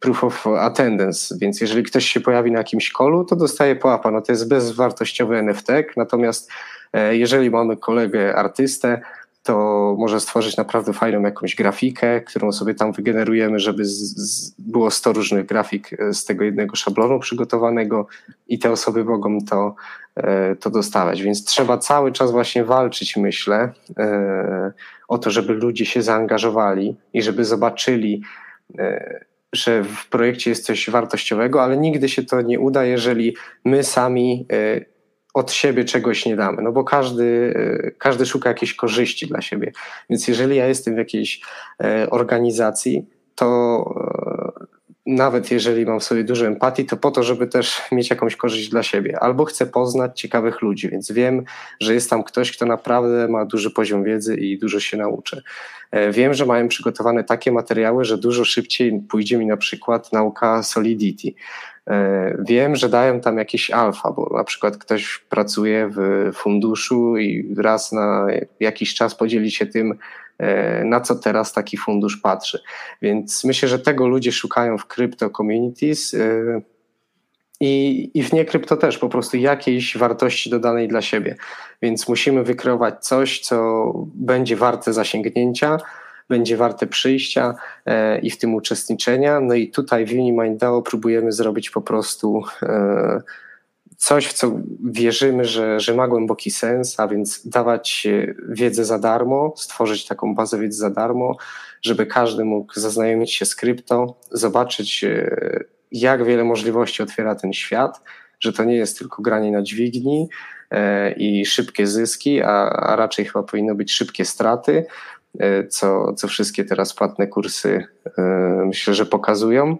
proof of attendance, więc jeżeli ktoś się pojawi na jakimś kolu, to dostaje pułapa. No to jest bezwartościowy NFT, natomiast jeżeli mamy kolegę artystę, to może stworzyć naprawdę fajną jakąś grafikę, którą sobie tam wygenerujemy, żeby z, z, było 100 różnych grafik e, z tego jednego szablonu przygotowanego i te osoby mogą to, e, to dostawać. Więc trzeba cały czas właśnie walczyć, myślę, e, o to, żeby ludzie się zaangażowali i żeby zobaczyli, że w projekcie jest coś wartościowego, ale nigdy się to nie uda, jeżeli my sami od siebie czegoś nie damy, no bo każdy, e, każdy szuka jakiejś korzyści dla siebie. Więc jeżeli ja jestem w jakiejś e, organizacji, to e, nawet jeżeli mam w sobie dużo empatii, to po to, żeby też mieć jakąś korzyść dla siebie. Albo chcę poznać ciekawych ludzi, więc wiem, że jest tam ktoś, kto naprawdę ma duży poziom wiedzy i dużo się nauczy. Wiem, że mają przygotowane takie materiały, że dużo szybciej pójdzie mi na przykład nauka Solidity. E, wiem, że dają tam jakieś alfa, bo na przykład ktoś pracuje w funduszu i raz na jakiś czas podzieli się tym, e, na co teraz taki fundusz patrzy. Więc myślę, że tego ludzie szukają w crypto communities e, i, i w nie krypto też po prostu jakiejś wartości dodanej dla siebie. Więc musimy wykreować coś, co będzie warte zasięgnięcia, będzie warte przyjścia e, i w tym uczestniczenia. No i tutaj w UniMindDAO próbujemy zrobić po prostu e, coś, w co wierzymy, że, że ma głęboki sens, a więc dawać wiedzę za darmo, stworzyć taką bazę wiedzy za darmo, żeby każdy mógł zaznajomić się z krypto, zobaczyć, e, jak wiele możliwości otwiera ten świat, że to nie jest tylko granie na dźwigni i szybkie zyski, a, a raczej chyba powinno być szybkie straty, co, co wszystkie teraz płatne kursy e, myślę, że pokazują.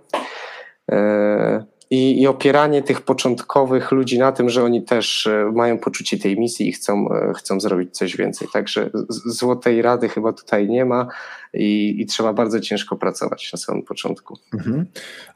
E, I, I, opieranie tych początkowych ludzi na tym, że oni też mają poczucie tej misji i chcą, chcą zrobić coś więcej. Także złotej rady chyba tutaj nie ma i, i trzeba bardzo ciężko pracować na samym początku. Mhm.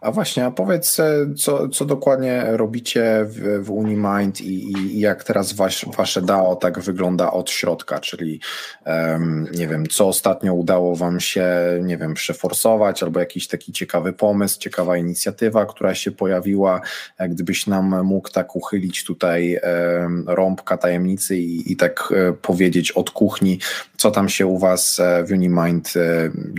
A właśnie, a powiedz, e, co, co dokładnie robicie w, w Unimind i, i jak teraz wasz, wasze DAO tak wygląda od środka, czyli um, nie wiem, co ostatnio udało wam się, nie wiem, przeforsować, albo jakiś taki ciekawy pomysł, ciekawa inicjatywa, która się pojawiła, gdybyś nam mógł tak uchylić tutaj um, rąbka tajemnicy i, i tak um, powiedzieć od kuchni, co tam się u was w Unimind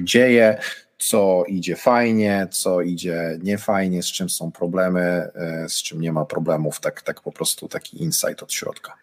dzieje, co idzie fajnie, co idzie niefajnie, z czym są problemy, e, z czym nie ma problemów, tak, tak po prostu taki insight od środka.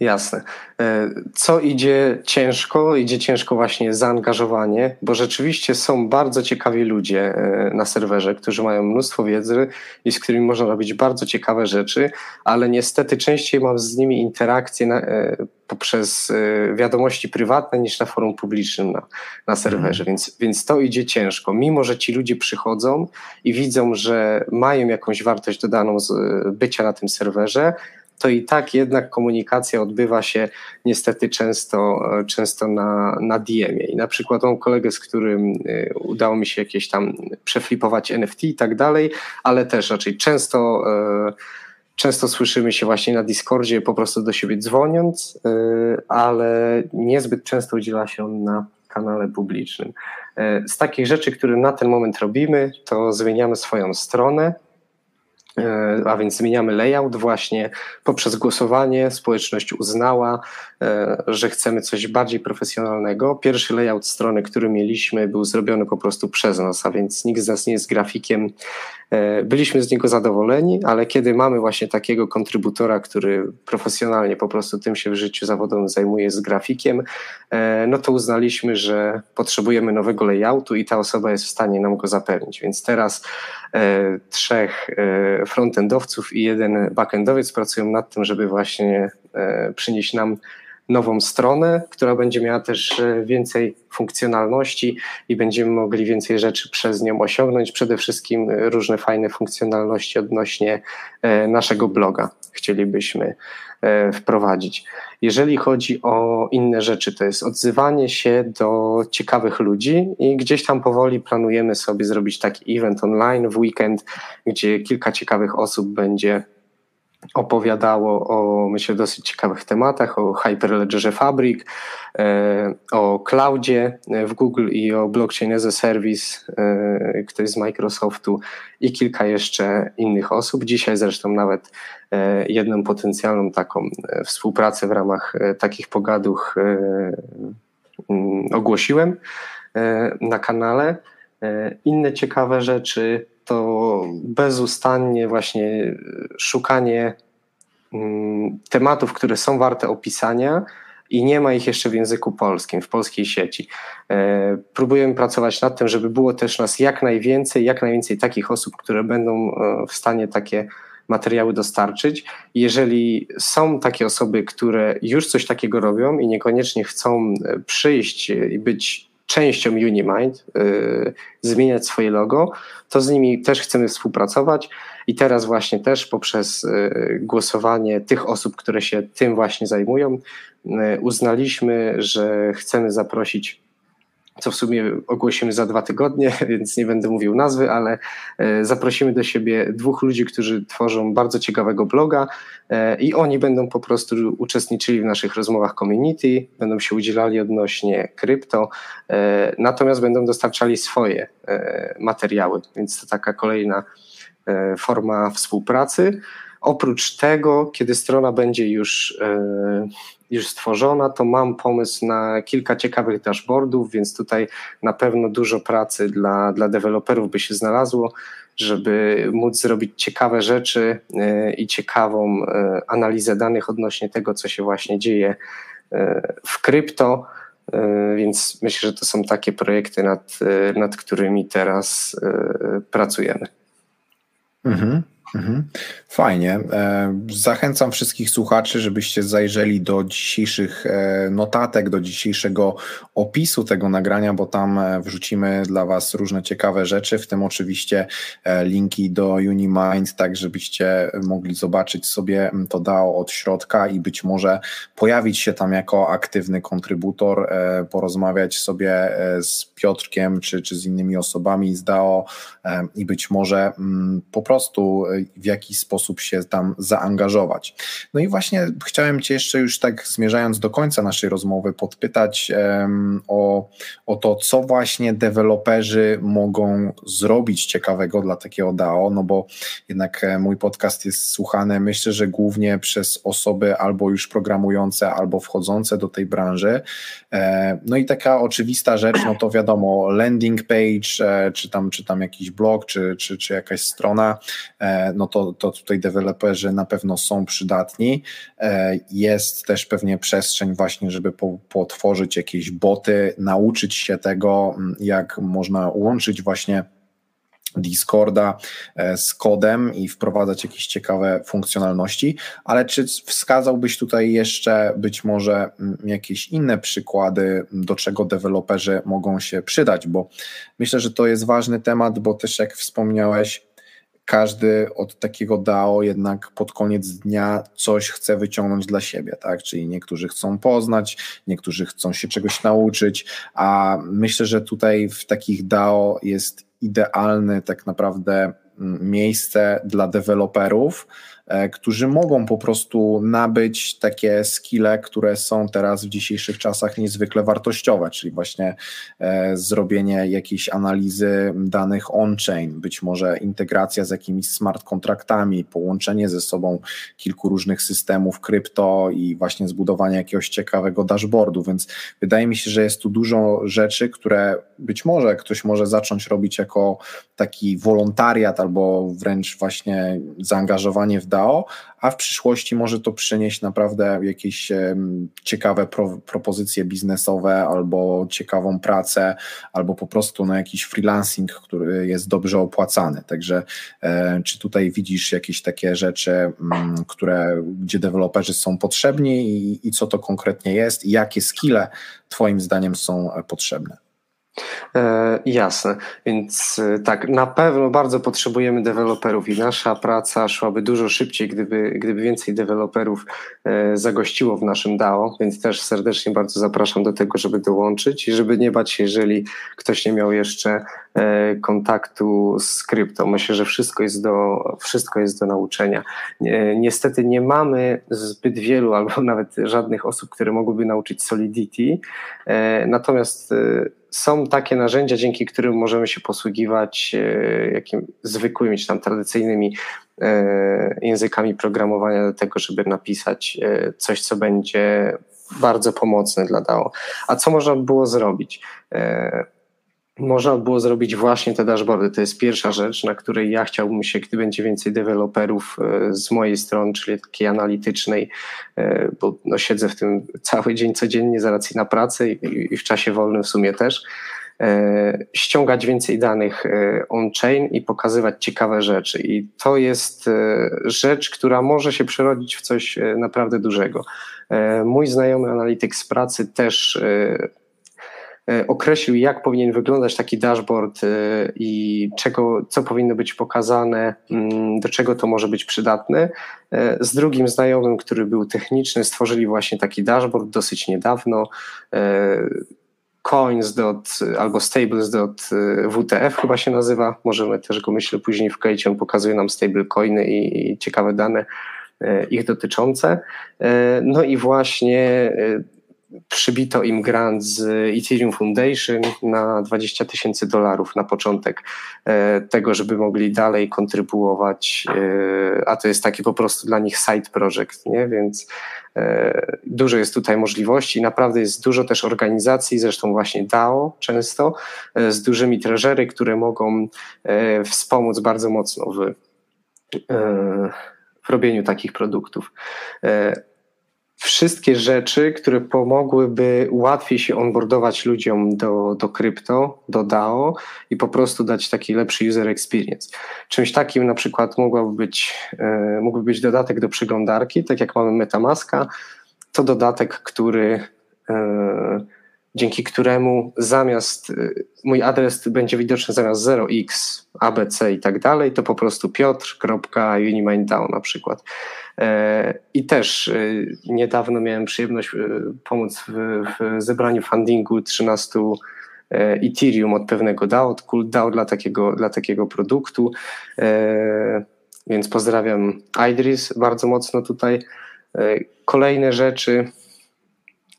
Jasne. E, co idzie ciężko? Idzie ciężko właśnie zaangażowanie, bo rzeczywiście są bardzo ciekawi ludzie e, na serwerze, którzy mają mnóstwo wiedzy i z którymi można robić bardzo ciekawe rzeczy, ale niestety częściej mam z nimi interakcje na, e, poprzez wiadomości prywatne niż na forum publicznym na, na serwerze, mhm. więc, więc to idzie ciężko. Mimo, że ci ludzie przychodzą i widzą, że mają jakąś wartość dodaną z bycia na tym serwerze, to i tak jednak komunikacja odbywa się niestety często, często na, na DM-ie. I na przykład mam kolegę, z którym y, udało mi się jakieś tam przeflipować NFT i tak dalej, ale też raczej często y, często słyszymy się właśnie na Discordzie po prostu do siebie dzwoniąc, ale niezbyt często udziela się on na kanale publicznym. Z takich rzeczy, które na ten moment robimy, to zmieniamy swoją stronę, E, a więc zmieniamy layout właśnie poprzez głosowanie. Społeczność uznała, e, że chcemy coś bardziej profesjonalnego. Pierwszy layout strony, który mieliśmy, był zrobiony po prostu przez nas, a więc nikt z nas nie jest grafikiem. E, byliśmy z niego zadowoleni, ale kiedy mamy właśnie takiego kontrybutora, który profesjonalnie po prostu tym się w życiu zawodowym zajmuje z grafikiem, no to uznaliśmy, że potrzebujemy nowego layoutu i ta osoba jest w stanie nam go zapewnić. Więc teraz E, trzech e, frontendowców i jeden backendowiec pracują nad tym, żeby właśnie e, przynieść nam nową stronę, która będzie miała też więcej funkcjonalności i będziemy mogli więcej rzeczy przez nią osiągnąć. Przede wszystkim różne fajne funkcjonalności odnośnie naszego bloga chcielibyśmy wprowadzić. Jeżeli chodzi o inne rzeczy, to jest odzywanie się do ciekawych ludzi i gdzieś tam powoli planujemy sobie zrobić taki event online w weekend, gdzie kilka ciekawych osób będzie opowiadało o, myślę, dosyć ciekawych tematach, o Hyperledgerze Fabric, e, o cloudzie w Google i o blockchain as a service, e, ktoś z Microsoftu i kilka jeszcze innych osób. Dzisiaj zresztą nawet e, jedną potencjalną taką współpracę w ramach takich pogaduch mm, ogłosiłem na kanale. Inne ciekawe rzeczy to bezustannie właśnie szukanie mm, tematów, które są warte opisania i nie ma ich jeszcze w języku polskim, w polskiej sieci. E, próbujemy pracować nad tym, żeby było też nas jak najwięcej, jak najwięcej takich osób, które będą e, w stanie takie materiały dostarczyć. Jeżeli są takie osoby, które już coś takiego robią i niekoniecznie chcą e, przyjść i być częścią Unimind, yy, zmieniać swoje logo, to z nimi też chcemy współpracować. I teraz właśnie też poprzez yy, głosowanie tych osób, które się tym właśnie zajmują, yy, uznaliśmy, że chcemy zaprosić co w sumie ogłosimy za dwa tygodnie, więc nie będę mówił nazwy, ale e, zaprosimy do siebie dwóch ludzi, którzy tworzą bardzo ciekawego bloga e, i oni będą po prostu uczestniczyli w naszych rozmowach community, będą się udzielali odnośnie krypto, e, natomiast będą dostarczali swoje materiały, więc to taka kolejna forma współpracy. Oprócz tego, kiedy strona będzie już już stworzona, to mam pomysł na kilka ciekawych dashboardów, więc tutaj na pewno dużo pracy dla, dla deweloperów by się znalazło, żeby móc zrobić ciekawe rzeczy e, i ciekawą e, analizę danych odnośnie tego, co się właśnie dzieje e, w krypto. Więc myślę, że to są takie projekty, nad, nad którymi teraz pracujemy. Mhm. Mhm. Fajnie. E, zachęcam wszystkich słuchaczy, żebyście zajrzeli do dzisiejszych e, notatek, do dzisiejszego opisu tego nagrania, bo tam e, wrzucimy dla Was różne ciekawe rzeczy, w tym oczywiście linki do Unimind, tak żebyście mogli zobaczyć sobie to DAO od środka i być może pojawić się tam jako aktywny kontrybutor, porozmawiać sobie z Piotrkiem czy, czy z innymi osobami z DAO i być może po prostu w jaki sposób się tam zaangażować. No i właśnie chciałem Cię jeszcze już tak zmierzając do końca naszej rozmowy podpytać um, o, o to, co właśnie deweloperzy mogą zrobić ciekawego dla takiego DAO, no bo jednak e, mój podcast jest słuchany myślę, że głównie przez osoby albo już programujące, albo wchodzące do tej branży. E, no i taka oczywista rzecz, no to wiadomo, landing page, e, czy tam, czy tam jakiś blog, czy, czy, czy jakaś strona, no to, to tutaj deweloperzy na pewno są przydatni. E, jest też pewnie przestrzeń właśnie, żeby po, potworzyć jakieś boty, nauczyć się tego, jak można łączyć właśnie Discorda e, z kodem i wprowadzać jakieś ciekawe funkcjonalności, ale czy wskazałbyś tutaj jeszcze być może jakieś inne przykłady, do czego deweloperzy mogą się przydać? Bo myślę, że to jest ważny temat, bo też jak wspomniałeś, każdy od takiego DAO jednak pod koniec dnia coś chce wyciągnąć dla siebie, tak? Czyli niektórzy chcą poznać, niektórzy chcą się czegoś nauczyć, a myślę, że tutaj w takich DAO jest idealne tak naprawdę mm, miejsce dla deweloperów, którzy mogą po prostu nabyć takie skille, które są teraz w dzisiejszych czasach niezwykle wartościowe, czyli właśnie e, zrobienie jakiejś analizy danych on-chain, być może integracja z jakimiś smart kontraktami, połączenie ze sobą kilku różnych systemów krypto i właśnie zbudowanie jakiegoś ciekawego dashboardu, więc wydaje mi się, że jest tu dużo rzeczy, które być może ktoś może zacząć robić jako taki wolontariat albo wręcz właśnie zaangażowanie w A w przyszłości może to przynieść naprawdę jakieś ciekawe pro, propozycje biznesowe albo ciekawą pracę, albo po prostu no, jakiś freelancing, który jest dobrze opłacany. Także e, czy tutaj widzisz jakieś takie rzeczy, mm, które, gdzie deweloperzy są potrzebni i, i co to konkretnie jest i jakie skille Twoim zdaniem są potrzebne? E, jasne, więc e, tak, na pewno bardzo potrzebujemy deweloperów i nasza praca szłaby dużo szybciej, gdyby, gdyby więcej deweloperów e, zagościło w naszym DAO, więc też serdecznie bardzo zapraszam do tego, żeby dołączyć i żeby nie bać się, jeżeli ktoś nie miał jeszcze e, kontaktu z krypto. Myślę, że wszystko jest do, wszystko jest do nauczenia. Niestety nie mamy zbyt wielu albo nawet żadnych osób, które mogłyby nauczyć Solidity, e, natomiast e, są takie narzędzia, dzięki którym możemy się posługiwać e, jakim, zwykłymi czy tam tradycyjnymi e, językami programowania do tego, żeby napisać e, coś, co będzie bardzo pomocne dla DAO. A co można było zrobić? Można było zrobić właśnie te dashboardy. To jest pierwsza rzecz, na której ja chciałbym się, gdy będzie więcej deweloperów e, z mojej strony, czyli takiej analitycznej, e, bo no siedzę w tym cały dzień codziennie z racji na pracę i, w czasie wolnym w sumie też, e, ściągać więcej danych on-chain i pokazywać ciekawe rzeczy. I to jest rzecz, która może się przerodzić w coś naprawdę dużego. Mój znajomy analityk z pracy też określił, jak powinien wyglądać taki dashboard e, i czego, co powinno być pokazane, mm, do czego to może być przydatne. E, z drugim znajomym, który był techniczny, stworzyli właśnie taki dashboard dosyć niedawno. Coins. albo stables.wtf chyba się nazywa. Możemy też go myślę później wkleić. On pokazuje nam stablecoiny i, i ciekawe dane ich dotyczące. No i właśnie przybito im grant z Ethereum Foundation na 20 tysięcy dolarów na początek e, tego, żeby mogli dalej kontrybuować, e, a to jest taki po prostu dla nich side project, nie? więc e, dużo jest tutaj możliwości, naprawdę jest dużo też organizacji, zresztą właśnie DAO często, z dużymi treżery, które mogą wspomóc bardzo mocno w, w robieniu takich produktów wszystkie rzeczy, które pomogłyby łatwiej się onboardować ludziom do, do krypto, do DAO i po prostu dać taki lepszy user experience. Czymś takim na przykład mógłby być, e, mógłby być dodatek do przeglądarki, tak jak mamy Metamaska, to dodatek, który e, dzięki któremu zamiast y, mój adres będzie widoczny zamiast 0x, ABC i tak dalej, to po prostu piotr.uniminddown na przykład. E, I też y, niedawno miałem przyjemność y, pomóc w, w zebraniu fundingu 13 e, Ethereum od pewnego DAO, od Cool DAO dla takiego, dla takiego produktu. E, więc pozdrawiam Idris bardzo mocno tutaj. Kolejne rzeczy,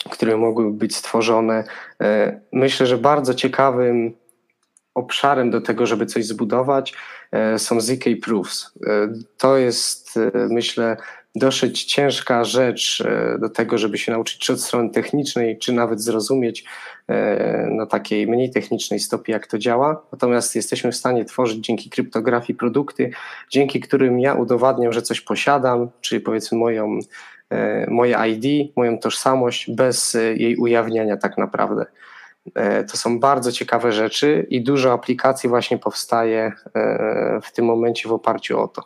które mogłyby być stworzone. E, myślę, że bardzo ciekawym obszarem do tego, żeby coś zbudować, e, są ZK Proofs. E, to jest, myślę, dosyć ciężka rzecz do tego, żeby się nauczyć czy od strony technicznej, czy nawet zrozumieć na takiej mniej technicznej stopie, jak to działa. Natomiast jesteśmy w stanie tworzyć dzięki kryptografii produkty, dzięki którym ja udowadniam, że coś posiadam, czyli powiedzmy moją moje ID, moją tożsamość bez e, jej ujawniania tak naprawdę. E, to są bardzo ciekawe rzeczy i dużo aplikacji właśnie powstaje w tym momencie w oparciu o to.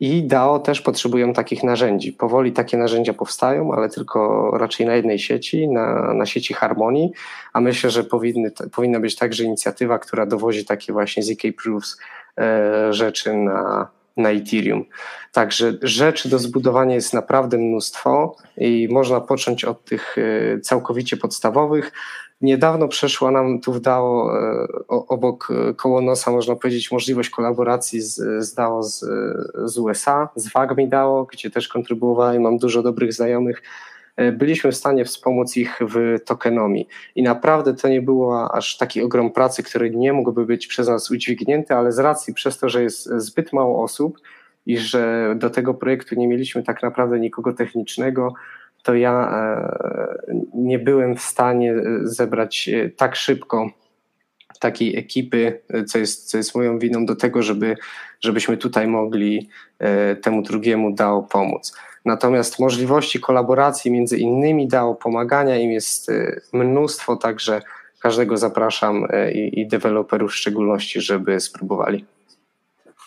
I DAO też potrzebują takich narzędzi. Powoli takie narzędzia powstają, ale tylko raczej na jednej sieci, na, na sieci Harmonii, a myślę, że powinny, powinna być także inicjatywa, która dowozi takie właśnie ZK Proofs rzeczy na, na Ethereum. Także rzeczy do zbudowania jest naprawdę mnóstwo i można począć od tych e, całkowicie podstawowych. Niedawno przeszła nam tu w DAO e, obok e, koło nosa, można powiedzieć, możliwość kolaboracji z, z DAO z, z USA, z WAGMI DAO, gdzie też kontrybuowałem, mam dużo dobrych znajomych byliśmy w stanie wspomóc ich w tokenomii. I naprawdę to nie było aż taki ogrom pracy, który nie mógłby być przez nas udźwignięty, ale z racji przez to, że jest zbyt mało osób i że do tego projektu nie mieliśmy tak naprawdę nikogo technicznego, to ja e, nie byłem w stanie zebrać e, tak szybko takiej ekipy, co jest, co jest moją winą do tego, żeby, żebyśmy tutaj mogli temu drugiemu DAO pomóc. Natomiast możliwości kolaboracji między innymi DAO, pomagania im jest y, mnóstwo, także każdego zapraszam y, i, i deweloperów w szczególności, żeby spróbowali.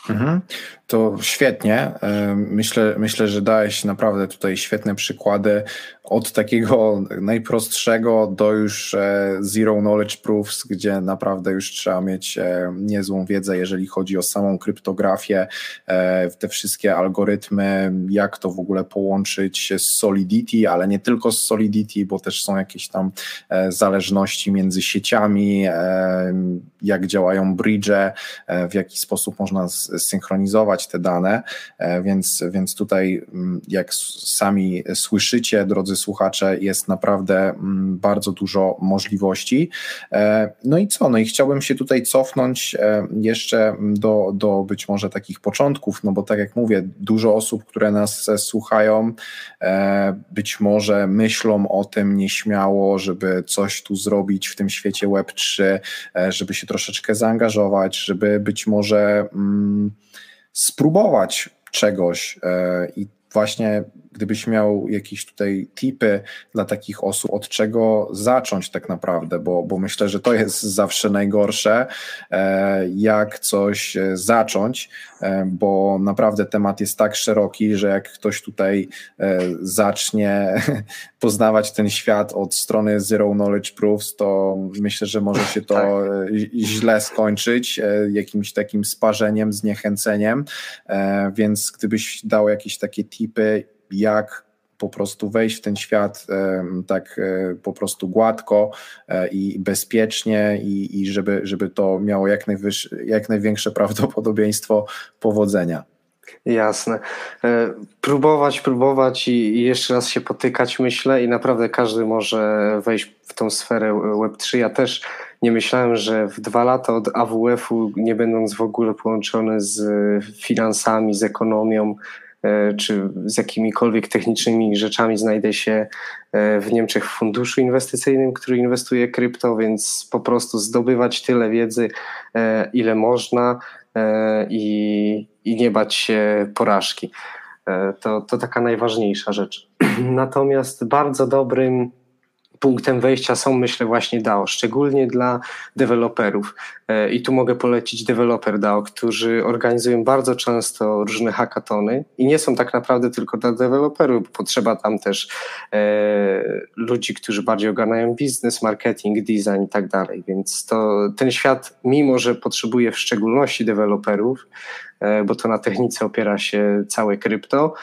Mhm. To świetnie. Myślę, myślę, że dałeś naprawdę tutaj świetne przykłady od takiego najprostszego do już e, zero knowledge proofs, gdzie naprawdę już trzeba mieć e, niezłą wiedzę, jeżeli chodzi o samą kryptografię, e, te wszystkie algorytmy, jak to w ogóle połączyć z Solidity, ale nie tylko z Solidity, bo też są jakieś tam zależności między sieciami, jak działają bridge, w jaki sposób można synchronizować te dane, więc, więc tutaj mm, jak sami słyszycie, drodzy słuchacze, jest naprawdę mm, bardzo dużo możliwości. E, no i co? No i chciałbym się tutaj cofnąć e, jeszcze do, do być może takich początków, no bo tak jak mówię, dużo osób, które nas słuchają, e, być może myślą o tym nieśmiało, żeby coś tu zrobić w tym świecie Web3, żeby się troszeczkę zaangażować, żeby być może mm, spróbować czegoś i właśnie gdybyś miał jakieś tutaj tipy dla takich osób, od czego zacząć tak naprawdę, bo, bo myślę, że to jest zawsze najgorsze, e, jak coś e, zacząć, e, bo naprawdę temat jest tak szeroki, że jak ktoś tutaj zacznie poznawać ten świat od strony Zero Knowledge Proofs, to myślę, że może się to tak. źle skończyć, jakimś takim sparzeniem, zniechęceniem, więc gdybyś dał jakieś takie tipy, jak po prostu wejść w ten świat tak e, po prostu gładko e, i bezpiecznie i, i żeby, żeby to miało jak, jak największe prawdopodobieństwo powodzenia. Jasne. E, próbować, próbować i, jeszcze raz się potykać, myślę, i naprawdę każdy może wejść w tą sferę Web3. Ja też nie myślałem, że w dwa lata od AWF-u, nie będąc w ogóle połączony z finansami, z ekonomią, czy z jakimikolwiek technicznymi rzeczami znajdę się e, w Niemczech w funduszu inwestycyjnym, który inwestuje krypto, więc po prostu zdobywać tyle wiedzy, e, ile można i, i nie bać się porażki. To, to taka najważniejsza rzecz. Natomiast bardzo dobrym punktem wejścia są, myślę, właśnie DAO, szczególnie dla deweloperów. E, I tu mogę polecić deweloper DAO, którzy organizują bardzo często różne hackatony i nie są tak naprawdę tylko dla deweloperów, bo potrzeba tam też e, ludzi, którzy bardziej ogarniają biznes, marketing, design i tak dalej. Więc to ten świat, mimo że potrzebuje w szczególności deweloperów, e, bo to na technice opiera się całe krypto,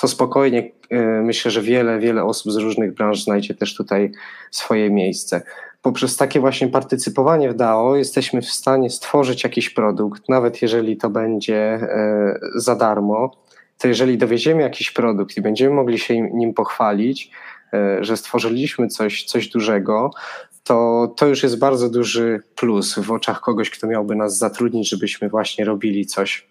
to spokojnie e, myślę, że wiele, wiele osób z różnych branż znajdzie też tutaj swoje miejsce. Poprzez takie właśnie partycypowanie w DAO jesteśmy w stanie stworzyć jakiś produkt, nawet jeżeli to będzie e, za darmo, to jeżeli dowieziemy jakiś produkt i będziemy mogli się nim pochwalić, e, że stworzyliśmy coś, coś dużego, to to już jest bardzo duży plus w oczach kogoś, kto miałby nas zatrudnić, żebyśmy właśnie robili coś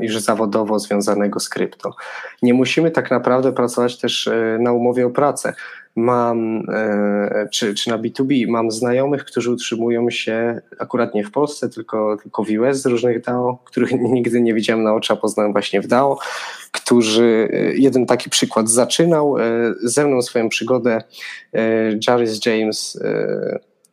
już zawodowo związanego z krypto. Nie musimy tak naprawdę pracować też e, na umowie o pracę. Mam, e, czy, czy na B2B, mam znajomych, którzy utrzymują się akurat nie w Polsce, tylko, tylko w US z różnych DAO, których nigdy nie widziałem na oczy, a poznałem właśnie w DAO, którzy, jeden taki przykład zaczynał ze mną swoją przygodę Jarvis James,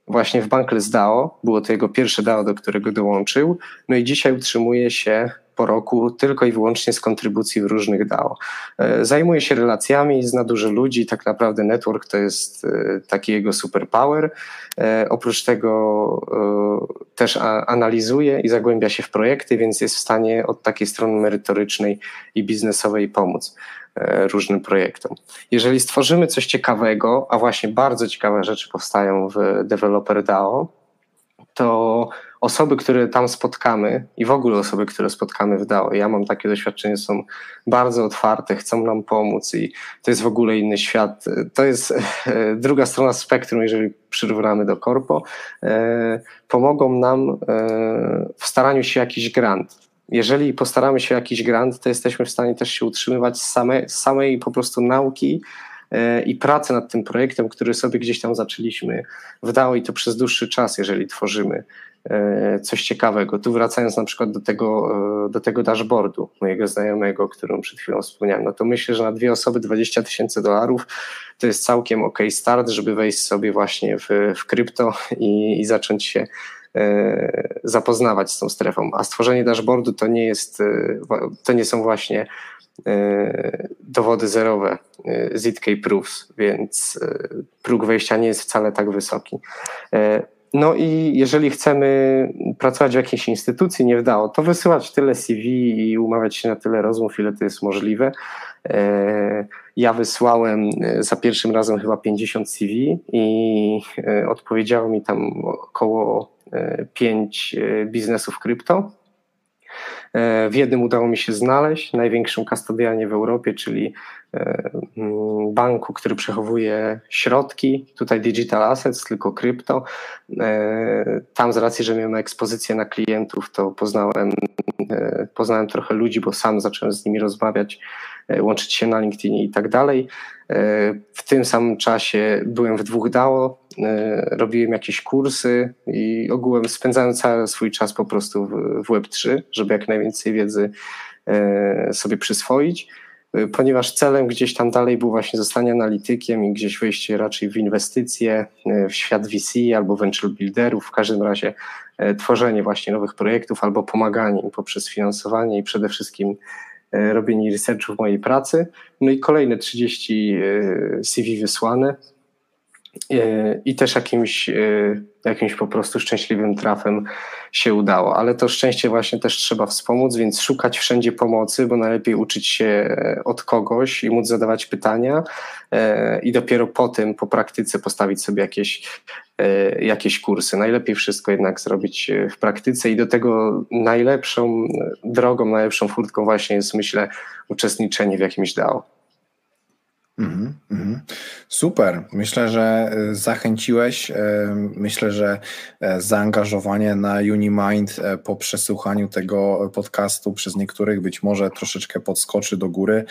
właśnie w Bankless DAO. Było to jego pierwsze DAO, do którego dołączył. No i dzisiaj utrzymuje się po roku tylko i wyłącznie z kontrybucji w różnych DAO. E, zajmuje się relacjami, zna dużo ludzi, tak naprawdę network to jest e, taki jego superpower. E, oprócz tego też analizuje i zagłębia się w projekty, więc jest w stanie od takiej strony merytorycznej i biznesowej pomóc różnym projektom. Jeżeli stworzymy coś ciekawego, a właśnie bardzo ciekawe rzeczy powstają w Developer DAO, to osoby, które tam spotkamy i w ogóle osoby, które spotkamy w DAO, ja mam takie doświadczenie, są bardzo otwarte, chcą nam pomóc i to jest w ogóle inny świat. To jest e, druga strona spektrum, jeżeli przyrównamy do korpo. E, pomogą nam e, w staraniu się jakiś grant. Jeżeli postaramy się jakiś grant, to jesteśmy w stanie też się utrzymywać z samej, samej po prostu nauki, i pracy nad tym projektem, który sobie gdzieś tam zaczęliśmy w DAO i to przez dłuższy czas, jeżeli tworzymy E, coś ciekawego. Tu wracając na przykład do tego, e, do tego dashboardu mojego znajomego, którym przed chwilą wspomniałem, no to myślę, że na dwie osoby 20 tysięcy dolarów to jest całkiem ok start, żeby wejść sobie właśnie w, w krypto i, i zacząć się zapoznawać z tą strefą. A stworzenie dashboardu to nie jest, to nie są właśnie dowody zerowe, ZK proofs, więc próg wejścia nie jest wcale tak wysoki. No i jeżeli chcemy pracować w jakiejś instytucji, nie wdało, to wysyłać tyle CV i umawiać się na tyle rozmów, ile to jest możliwe. E, ja wysłałem e, za pierwszym razem chyba 50 CV i e, odpowiedziało mi tam około 5 biznesów krypto. W jednym udało mi się znaleźć, największym kastodianie w Europie, czyli E, banku, który przechowuje środki, tutaj digital assets, tylko krypto. E, tam z racji, że miałem ekspozycję na klientów, to poznałem, e, poznałem trochę ludzi, bo sam zacząłem z nimi rozmawiać, łączyć się na LinkedInie i tak dalej. W tym samym czasie byłem w dwóch DAO, robiłem jakieś kursy i ogółem spędzałem cały swój czas po prostu w Web3, żeby jak najwięcej wiedzy sobie przyswoić. Ponieważ celem gdzieś tam dalej był właśnie zostanie analitykiem i gdzieś wejście raczej w inwestycje, w świat VC albo venture builderów, w każdym razie tworzenie właśnie nowych projektów albo pomaganie im poprzez finansowanie i przede wszystkim robienie researchu w mojej pracy. No i kolejne 30 CV wysłane i też jakimś, jakimś po prostu szczęśliwym trafem się udało, ale to szczęście właśnie też trzeba wspomóc, więc szukać wszędzie pomocy, bo najlepiej uczyć się e, od kogoś i móc zadawać pytania e, i dopiero po tym, po praktyce postawić sobie jakieś, e, jakieś kursy. Najlepiej wszystko jednak zrobić w praktyce i do tego najlepszą drogą, najlepszą furtką właśnie jest myślę uczestniczenie w jakimś DAO. Mm -hmm. Super. Myślę, że e, zachęciłeś. E, myślę, że e, zaangażowanie na Unimind po przesłuchaniu tego podcastu przez niektórych być może troszeczkę podskoczy do góry.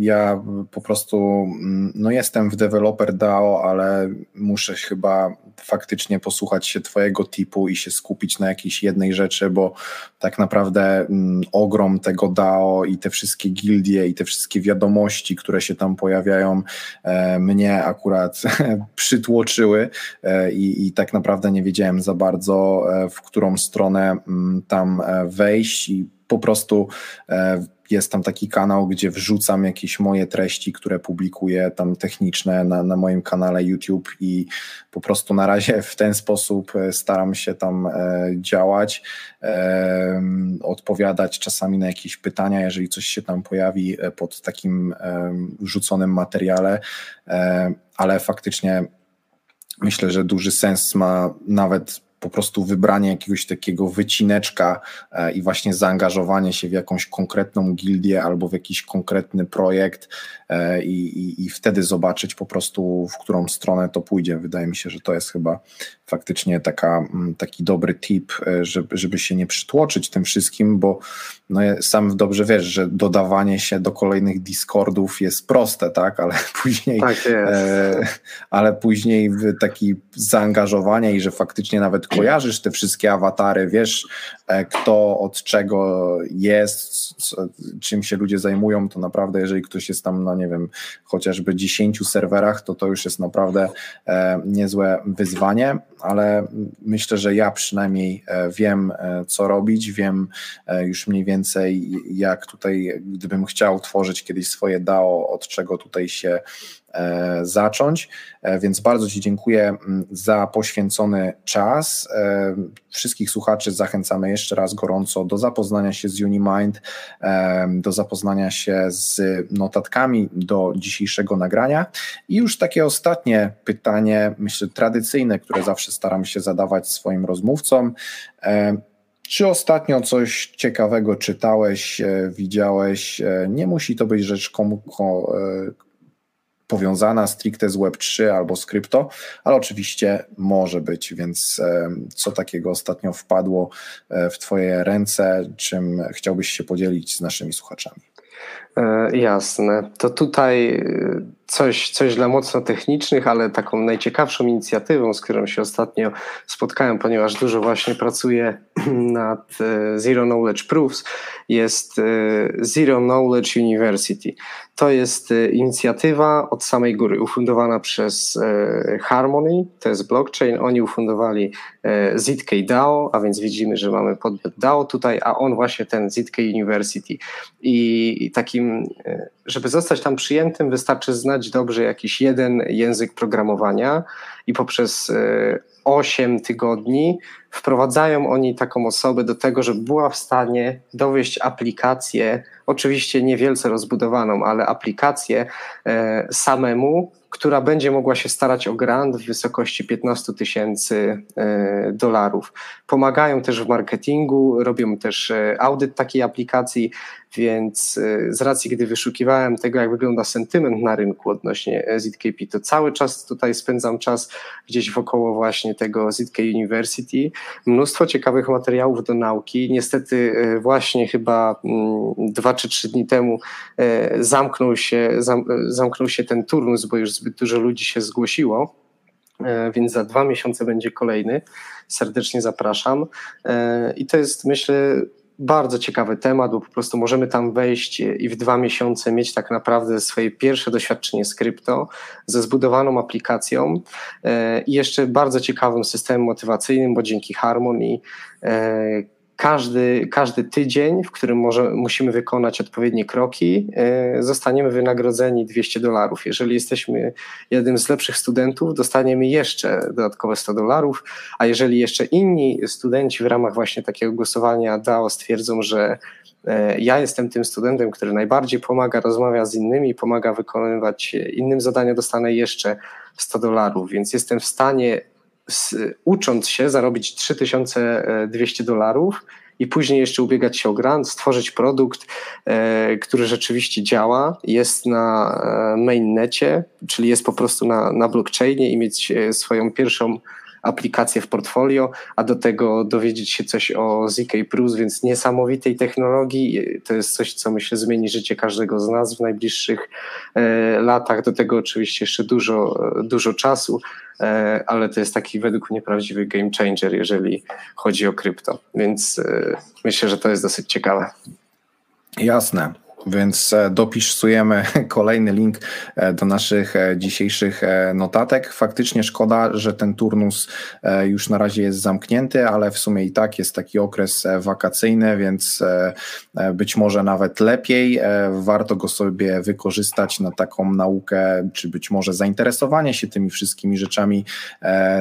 Ja po prostu mm, no jestem w developer DAO, ale muszę chyba faktycznie posłuchać się Twojego tipu i się skupić na jakiejś jednej rzeczy, bo tak naprawdę mm, ogrom tego DAO i te wszystkie gildie i te wszystkie wiadomości, które się tam pojawiają, e, mnie akurat przytłoczyły e, i, i tak naprawdę nie wiedziałem za bardzo, e, w którą stronę mm, tam wejść i po prostu jest tam taki kanał, gdzie wrzucam jakieś moje treści, które publikuję tam techniczne na, na moim kanale YouTube i po prostu na razie w ten sposób e, staram się tam e, działać, e, odpowiadać czasami na jakieś pytania, jeżeli coś się tam pojawi pod takim wrzuconym materiale, ale faktycznie myślę, że duży sens ma nawet po prostu wybranie jakiegoś takiego wycineczka e, i właśnie zaangażowanie się w jakąś konkretną gildię albo w jakiś konkretny projekt e, i, i, i wtedy zobaczyć po prostu, w którą stronę to pójdzie. Wydaje mi się, że to jest chyba faktycznie taka, mm, taki dobry tip, e, żeby, żeby się nie przytłoczyć tym wszystkim, bo no, sam dobrze wiesz, że dodawanie się do kolejnych Discordów jest proste, tak, ale później tak e, ale później taki zaangażowanie i że faktycznie nawet kojarzysz te wszystkie awatary, wiesz e, kto od czego jest, czym się ludzie zajmują, to naprawdę jeżeli ktoś jest tam na nie wiem, chociażby 10 serwerach, to to już jest naprawdę e, niezłe wyzwanie ale myślę, że ja przynajmniej e, wiem, co robić, wiem już mniej więcej, jak tutaj, gdybym chciał tworzyć kiedyś swoje DAO, od czego tutaj się zacząć. Więc bardzo Ci dziękuję za poświęcony czas. Wszystkich słuchaczy zachęcamy jeszcze raz gorąco do zapoznania się z Unimind, do zapoznania się z notatkami do dzisiejszego nagrania. I już takie ostatnie pytanie, myślę tradycyjne, które zawsze staram się zadawać swoim rozmówcom. E, czy ostatnio coś ciekawego czytałeś, e, widziałeś? E, nie musi to być rzecz komu, powiązana stricte z Web3 albo z krypto, ale oczywiście może być, więc co takiego ostatnio wpadło w Twoje ręce, czym chciałbyś się podzielić z naszymi słuchaczami? Jasne. To tutaj coś, coś dla mocno technicznych, ale taką najciekawszą inicjatywą, z którą się ostatnio spotkałem, ponieważ dużo właśnie pracuję nad e, Zero Knowledge Proofs, jest e, Zero Knowledge University. To jest e, inicjatywa od samej góry, ufundowana przez Harmony, to jest blockchain. Oni ufundowali ZK DAO, a więc widzimy, że mamy podmiot DAO tutaj, a on właśnie ten ZK University. I takim, żeby zostać tam przyjętym, wystarczy znać dobrze jakiś jeden język programowania i poprzez 8 tygodni wprowadzają oni taką osobę do tego, żeby była w stanie dowieść aplikację, oczywiście niewielce rozbudowaną, ale aplikację e, samemu, która będzie mogła się starać o grant w wysokości 15 tysięcy e, dolarów. Pomagają też w marketingu, robią też e, audyt takiej aplikacji, więc z racji, gdy wyszukiwałem tego, jak wygląda sentyment na rynku odnośnie ZKP, to cały czas tutaj spędzam czas gdzieś wokoło właśnie tego ZK University. Mnóstwo ciekawych materiałów do nauki. Niestety właśnie chyba mm, dwa czy trzy dni temu zamknął się, zamknął się ten turnus, bo już zbyt dużo ludzi się zgłosiło, e, więc za dwa miesiące będzie kolejny. Serdecznie zapraszam. E, I to jest, myślę, bardzo ciekawy temat, bo po prostu możemy tam wejść i w dwa miesiące mieć tak naprawdę swoje pierwsze doświadczenie z krypto ze zbudowaną aplikacją e, i jeszcze bardzo ciekawym systemem motywacyjnym, bo dzięki Harmony każdy, każdy tydzień, w którym może, musimy wykonać odpowiednie kroki, e, zostaniemy wynagrodzeni 200 dolarów. Jeżeli jesteśmy jednym z lepszych studentów, dostaniemy jeszcze dodatkowe 100 dolarów, a jeżeli jeszcze inni studenci w ramach właśnie takiego głosowania DAO stwierdzą, że e, ja jestem tym studentem, który najbardziej pomaga, rozmawia z innymi, pomaga wykonywać innym zadania, dostanę jeszcze 100 dolarów, więc jestem w stanie z, ucząc się zarobić 3200 dolarów i później jeszcze ubiegać się o grant, stworzyć produkt, e, który rzeczywiście działa, jest na e, mainnecie, czyli jest po prostu na, na blockchainie i mieć e, swoją pierwszą aplikację w portfolio, a do tego dowiedzieć się coś o ZK Plus, więc niesamowitej technologii. To jest coś, co myślę zmieni życie każdego z nas w najbliższych e, latach. Do tego oczywiście jeszcze dużo, dużo czasu, e, ale to jest taki według mnie prawdziwy game changer, jeżeli chodzi o krypto. Więc e, myślę, że to jest dosyć ciekawe. Jasne. Więc e, dopisujemy kolejny link e, do naszych e, dzisiejszych notatek. Faktycznie szkoda, że ten turnus już na razie jest zamknięty, ale w sumie i tak jest taki okres wakacyjny, więc być może nawet lepiej. Warto go sobie wykorzystać na taką naukę, czy być może zainteresowanie się tymi wszystkimi rzeczami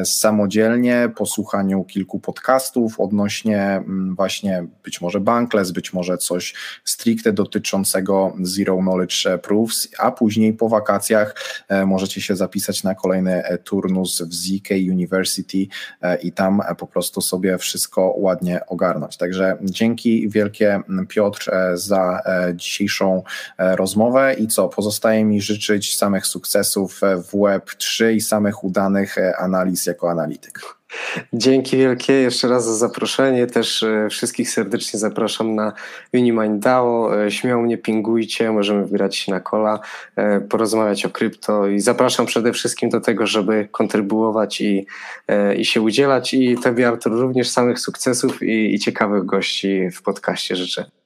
samodzielnie, posłuchaniu kilku podcastów odnośnie mm, właśnie być może Bankless, być może coś stricte dotyczące Zero Knowledge Proofs, a później po wakacjach e, możecie się zapisać na kolejny e, turnus w ZK University e, i tam po prostu sobie wszystko ładnie ogarnąć. Także dzięki wielkie Piotr za dzisiejszą rozmowę i co, pozostaje mi życzyć samych sukcesów w Web3 i samych udanych analiz jako analityk. Dzięki wielkie jeszcze raz za zaproszenie. Też e, wszystkich serdecznie zapraszam na Unimind DAO. E, śmiało mnie pingujcie, możemy wygrać się na kola, e, porozmawiać o krypto i zapraszam przede wszystkim do tego, żeby kontrybuować i, i się udzielać. I Tobie Artur również samych sukcesów i, i ciekawych gości w podcaście życzę.